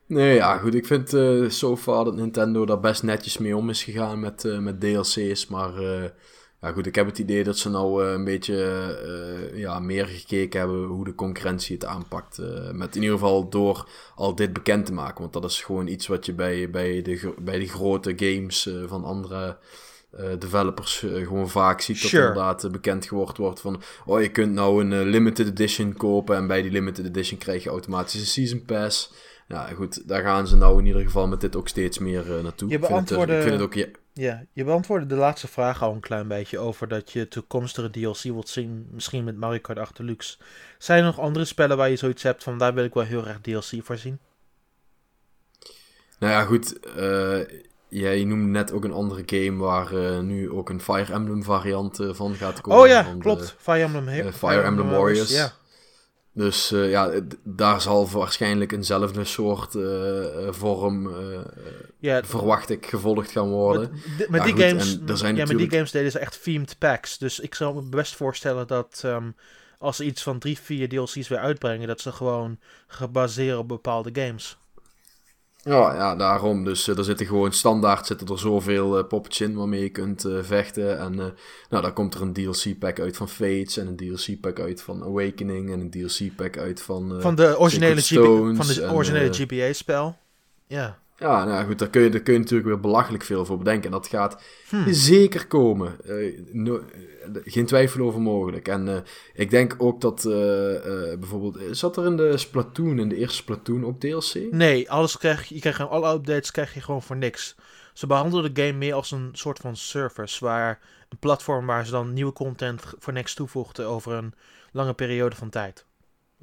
Nee, ja, goed. Ik vind so far dat Nintendo daar best netjes mee om is gegaan met, met DLC's. Maar ja, goed, ik heb het idee dat ze nou een beetje ja, meer gekeken hebben hoe de concurrentie het aanpakt. met in ieder geval door al dit bekend te maken. Want dat is gewoon iets wat je bij, bij, de, bij de grote games van andere developers gewoon vaak ziet dat inderdaad bekend geworden wordt van oh je kunt nou een limited edition kopen en bij die limited edition krijg je automatisch een season pass. Ja goed, daar gaan ze nou in ieder geval met dit ook steeds meer naartoe. Je beantwoordde, ik vind het, ik vind het ook, ja. Ja, je beantwoordde de laatste vraag al een klein beetje over dat je toekomstige DLC wilt zien, misschien met Mario Kart 8 Deluxe. Zijn er nog andere spellen waar je zoiets hebt van daar wil ik wel heel erg DLC voor zien? Nou ja, goed. Ja, je noemde net ook een andere game waar uh, nu ook een Fire Emblem variant uh, van gaat komen. Oh ja, klopt. Fire Emblem, Fire Emblem Warriors. Ja. Dus ja, daar zal waarschijnlijk eenzelfde soort vorm, ja, verwacht ik, gevolgd gaan worden. Met, met die, games, ja, natuurlijk... met die games deden ze echt themed packs. Dus ik zou me best voorstellen dat um, als ze iets van drie, vier DLC's weer uitbrengen, dat ze gewoon gebaseerd op bepaalde games. Ja, ja, daarom. Dus uh, er zitten gewoon standaard zitten er zoveel uh, poppetjes in waarmee je kunt uh, vechten. En nou, dan komt er een DLC-pack uit van Fates en een DLC-pack uit van Awakening en een DLC-pack uit van. van de originele, GP, van de originele GBA-spel. Ja. Ja, nou goed, daar kun, je, daar kun je natuurlijk weer belachelijk veel voor bedenken. En dat gaat hmm. zeker komen. Uh, geen twijfel over mogelijk. En uh, ik denk ook dat uh, bijvoorbeeld... Zat er in de Splatoon, in de eerste Splatoon, ook DLC? Nee, alles krijg, je krijgt alle updates krijg je gewoon voor niks. Ze behandelen de game meer als een soort van service. Waar, een platform waar ze dan nieuwe content voor niks toevoegden over een lange periode van tijd.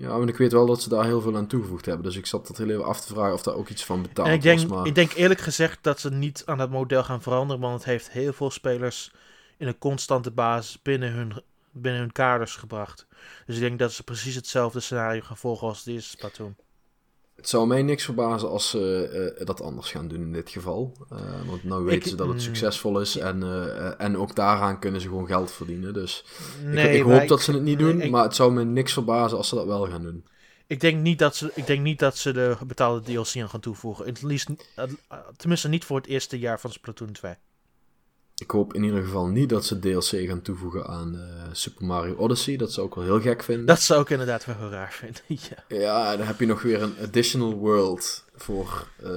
Ja, maar ik weet wel dat ze daar heel veel aan toegevoegd hebben. Dus ik zat dat heel even af te vragen of daar ook iets van betaald en ik denk, was. Maar... Ik denk eerlijk gezegd dat ze niet aan het model gaan veranderen. Want het heeft heel veel spelers in een constante basis binnen hun, binnen hun kaders gebracht. Dus ik denk dat ze precies hetzelfde scenario gaan volgen als deze Splatoon. Het zou mij niks verbazen als ze uh, dat anders gaan doen in dit geval. Uh, want nu weten ze dat het mm. succesvol is en, uh, en ook daaraan kunnen ze gewoon geld verdienen. Dus nee, ik, ik hoop dat ze het niet doen, maar het zou me niks verbazen als ze dat wel gaan doen. Ik denk niet dat ze, ik denk niet dat ze de betaalde DLC aan gaan toevoegen. Het tenminste niet voor het eerste jaar van Splatoon 2. Ik hoop in ieder geval niet dat ze DLC gaan toevoegen aan uh, Super Mario Odyssey. Dat zou ik wel heel gek vinden. Dat zou ik inderdaad wel heel raar vinden, ja. Ja, dan heb je nog weer een additional world voor... Uh,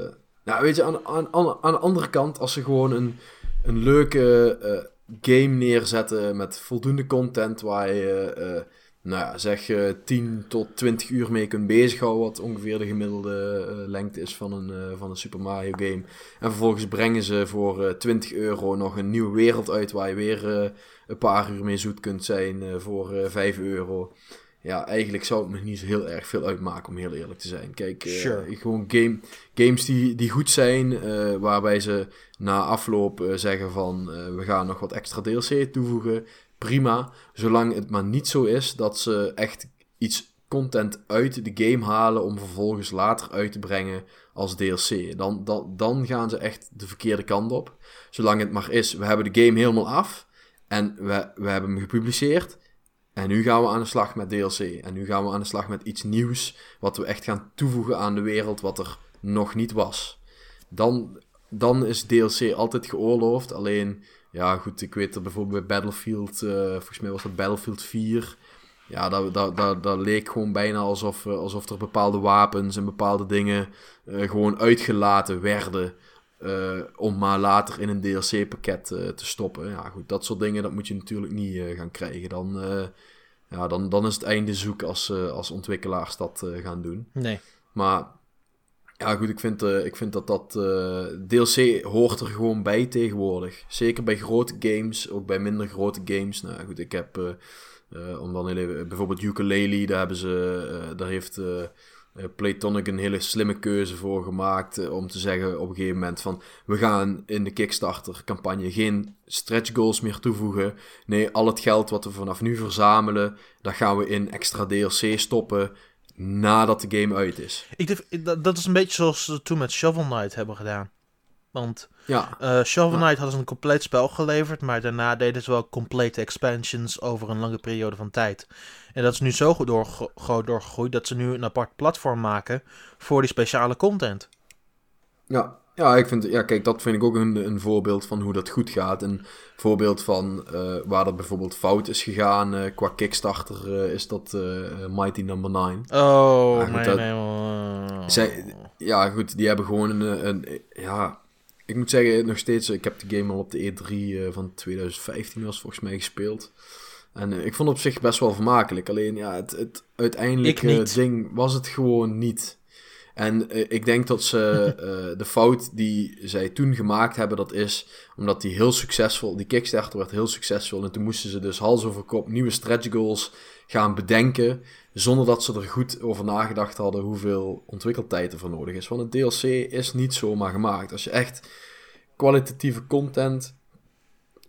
nou, weet je, aan, aan, aan, de andere kant, als ze gewoon een, een leuke uh, game neerzetten met voldoende content waar je nou ja, zeg uh, 10 tot 20 uur mee kunt bezighouden, wat ongeveer de gemiddelde uh, lengte is van een, uh, van een Super Mario game. En vervolgens brengen ze voor 20 euro nog een nieuwe wereld uit waar je weer een paar uur mee zoet kunt zijn voor 5 euro. Ja, eigenlijk zou het me niet zo heel erg veel uitmaken, om heel eerlijk te zijn. Kijk, gewoon game, games die, die goed zijn, waarbij ze na afloop zeggen van we gaan nog wat extra DLC toevoegen prima. Zolang het maar niet zo is dat ze echt iets content uit de game halen om vervolgens later uit te brengen als DLC. Dan, dan, dan gaan ze echt de verkeerde kant op. Zolang het maar is, we hebben de game helemaal af en we, we hebben hem gepubliceerd. En nu gaan we aan de slag met DLC. En nu gaan we aan de slag met iets nieuws. Wat we echt gaan toevoegen aan de wereld wat er nog niet was. Dan, dan is DLC altijd geoorloofd. Alleen ja, goed, ik weet dat bijvoorbeeld bij Battlefield, uh, volgens mij was dat Battlefield 4. Ja, dat, dat, dat, dat leek gewoon bijna alsof, uh, alsof er bepaalde wapens en bepaalde dingen uh, gewoon uitgelaten werden. om maar later in een DLC-pakket te stoppen. Ja, goed, dat soort dingen, dat moet je natuurlijk niet gaan krijgen. Dan, ja, dan, dan is het einde zoek als, als ontwikkelaars dat gaan doen. Nee. Maar ja, goed, ik vind, uh, ik vind dat dat eh, DLC hoort er gewoon bij tegenwoordig. Zeker bij grote games, ook bij minder grote games. Nou goed, ik heb, uh, om dan bijvoorbeeld Ukulele, daar hebben ze, daar heeft Playtonic een hele slimme keuze voor gemaakt. eh, om te zeggen op een gegeven moment van... We gaan in de Kickstarter campagne geen stretch goals meer toevoegen. Nee, al het geld wat we vanaf nu verzamelen... Dat gaan we in extra DLC stoppen nadat de game uit is. Ik, durf- dat, dat is een beetje zoals ze toen met Shovel Knight hebben gedaan. Want Ja, eh Shovel Ja. Knight hadden ze een compleet spel geleverd, maar daarna deden ze wel complete expansions over een lange periode van tijd. En dat is nu zo goed doorge- doorgegroeid dat ze nu een apart platform maken voor die speciale content. Ja, ja, ik vind, ja, kijk, dat vind ik ook een, een voorbeeld van hoe dat goed gaat. Een voorbeeld van eh, waar dat bijvoorbeeld fout is gegaan eh, qua Kickstarter eh, is dat Mighty Number 9. Oh, Ja, goed, dat- oh. Zij- Ja, goed, die hebben gewoon een, een, ja, ik moet zeggen, nog steeds, ik heb de game al op de E3 eh, van 2015 was volgens mij gespeeld. En ik vond het op zich best wel vermakelijk. Alleen, ja, het, het niet. ding was het gewoon niet. En eh, ik denk dat ze eh, de fout die zij toen gemaakt hebben, dat is omdat die heel succesvol, die Kickstarter werd heel succesvol. En toen moesten ze dus hals over kop nieuwe stretch goals gaan bedenken. Zonder dat ze er goed over nagedacht hadden hoeveel ontwikkeltijd er voor nodig is. Want een DLC is niet zomaar gemaakt. Als je echt kwalitatieve content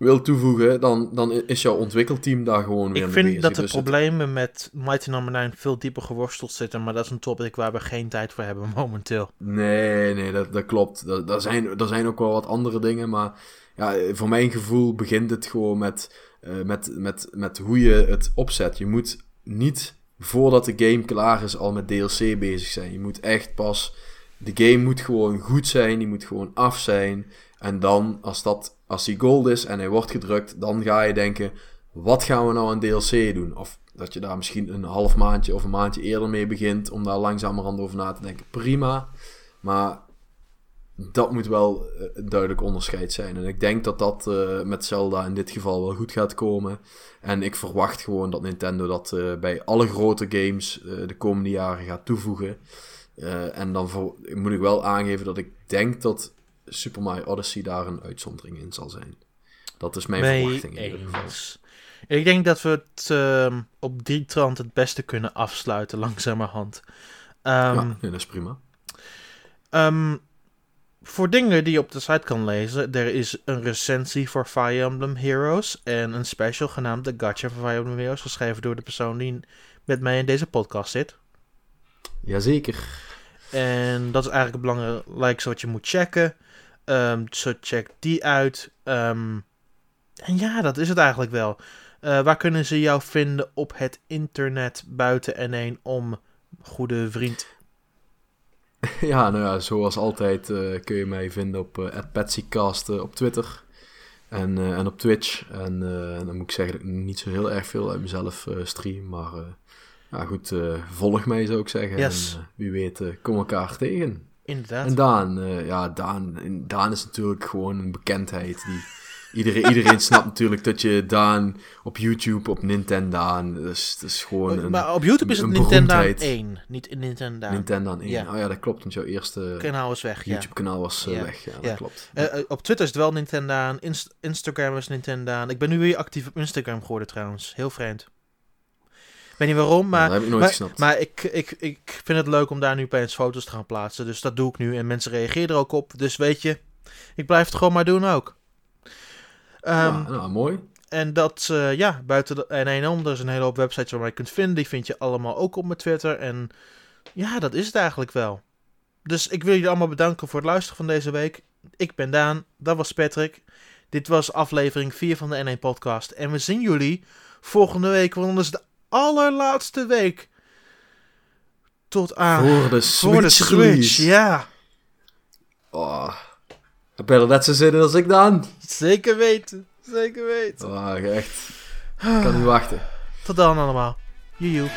wil toevoegen, dan, dan is jouw ontwikkelteam daar gewoon weer Ik mee vind bezig. dat de Dus het- problemen met Mighty Number 9 veel dieper geworsteld zitten, maar dat is een topic waar we geen tijd voor hebben momenteel. Nee, nee, dat, dat klopt. Dat, dat zijn, er zijn ook wel wat andere dingen, maar ja, voor mijn gevoel begint het gewoon met, eh, met, met, met hoe je het opzet. Je moet niet voordat de game klaar is al met DLC bezig zijn. Je moet echt pas, de game moet gewoon goed zijn, die moet gewoon af zijn. En dan, als, dat, als die gold is en hij wordt gedrukt, dan ga je denken, wat gaan we nou aan DLC doen? Of dat je daar misschien een half maandje of een maandje eerder mee begint, om daar langzamerhand over na te denken. Prima. Maar dat moet wel eh, een duidelijk onderscheid zijn. En ik denk dat dat eh, met Zelda in dit geval wel goed gaat komen. En ik verwacht gewoon dat Nintendo dat eh, bij alle grote games eh, de komende jaren gaat toevoegen. Eh, en dan moet ik wel aangeven dat ik denk dat Super Mario Odyssey daar een uitzondering in zal zijn. Dat is mijn Mee verwachting in ieder geval. Ik denk dat we het ehm, op die trant het beste kunnen afsluiten, langzamerhand. Ehm, ja, nee, dat is prima. ehm, voor dingen die je op de site kan lezen, er is een recensie voor Fire Emblem Heroes en een special genaamd The Gacha voor Fire Emblem Heroes, geschreven door de persoon die met mij in deze podcast zit. Jazeker. En dat is eigenlijk het belangrijkste wat je moet checken. Ehm zo check die uit. Ehm, en ja, dat is het eigenlijk wel. Eh, waar kunnen ze jou vinden op het internet buiten N1 om, goede vriend? Ja, nou ja, zoals altijd eh, kun je mij vinden op @patsycast eh, op Twitter en, en op Twitch. En dan moet ik zeggen dat ik niet zo heel erg veel uit mezelf stream, maar ja, goed, volg mij zou ik zeggen. Yes. En wie weet, kom elkaar tegen. Inderdaad. En Daan, eh, ja, Daan, Daan is natuurlijk gewoon een bekendheid die... Iedereen, iedereen snapt natuurlijk dat je Daan op YouTube, op Nintendo Daan, dus het is gewoon een maar op YouTube is het Nintendo beroemdheid. 1, niet in Nintendo. Nintendo aan één. Ja. Oh ja, dat klopt, want jouw eerste Kanaal is weg, ja. YouTube-kanaal was eh, Ja. weg. Ja, dat Ja. klopt. Eh, op Twitter is het wel Nintendo aan. Inst- Instagram is Nintendo aan. Ik ben nu weer actief op Instagram geworden trouwens. Heel vreemd. Weet niet waarom, maar... dat heb ik nooit maar, gesnapt. Maar ik, ik, ik vind het leuk om daar nu opeens foto's te gaan plaatsen. Dus dat doe ik nu. En mensen reageren er ook op. Dus weet je, ik blijf het gewoon maar doen ook. Ehm, ja, nou, mooi. En dat, eh, ja, buiten de, en een om, er is een hele hoop websites waar je kunt vinden. Die vind je allemaal ook op mijn Twitter. En ja, dat is het eigenlijk wel. Dus ik wil jullie allemaal bedanken voor het luisteren van deze week. Ik ben Daan, dat was Patrick. Dit was aflevering 4 van de N1 podcast. En we zien jullie volgende week, want dan is de allerlaatste week. Tot aan... voor de Ah, voor de Switch Switch, ja. Oh, heb jij er net zo zin in als ik dan? Zeker weten. Zeker weten. Oh, echt. Ik kan niet wachten. Tot dan allemaal. Joejoe.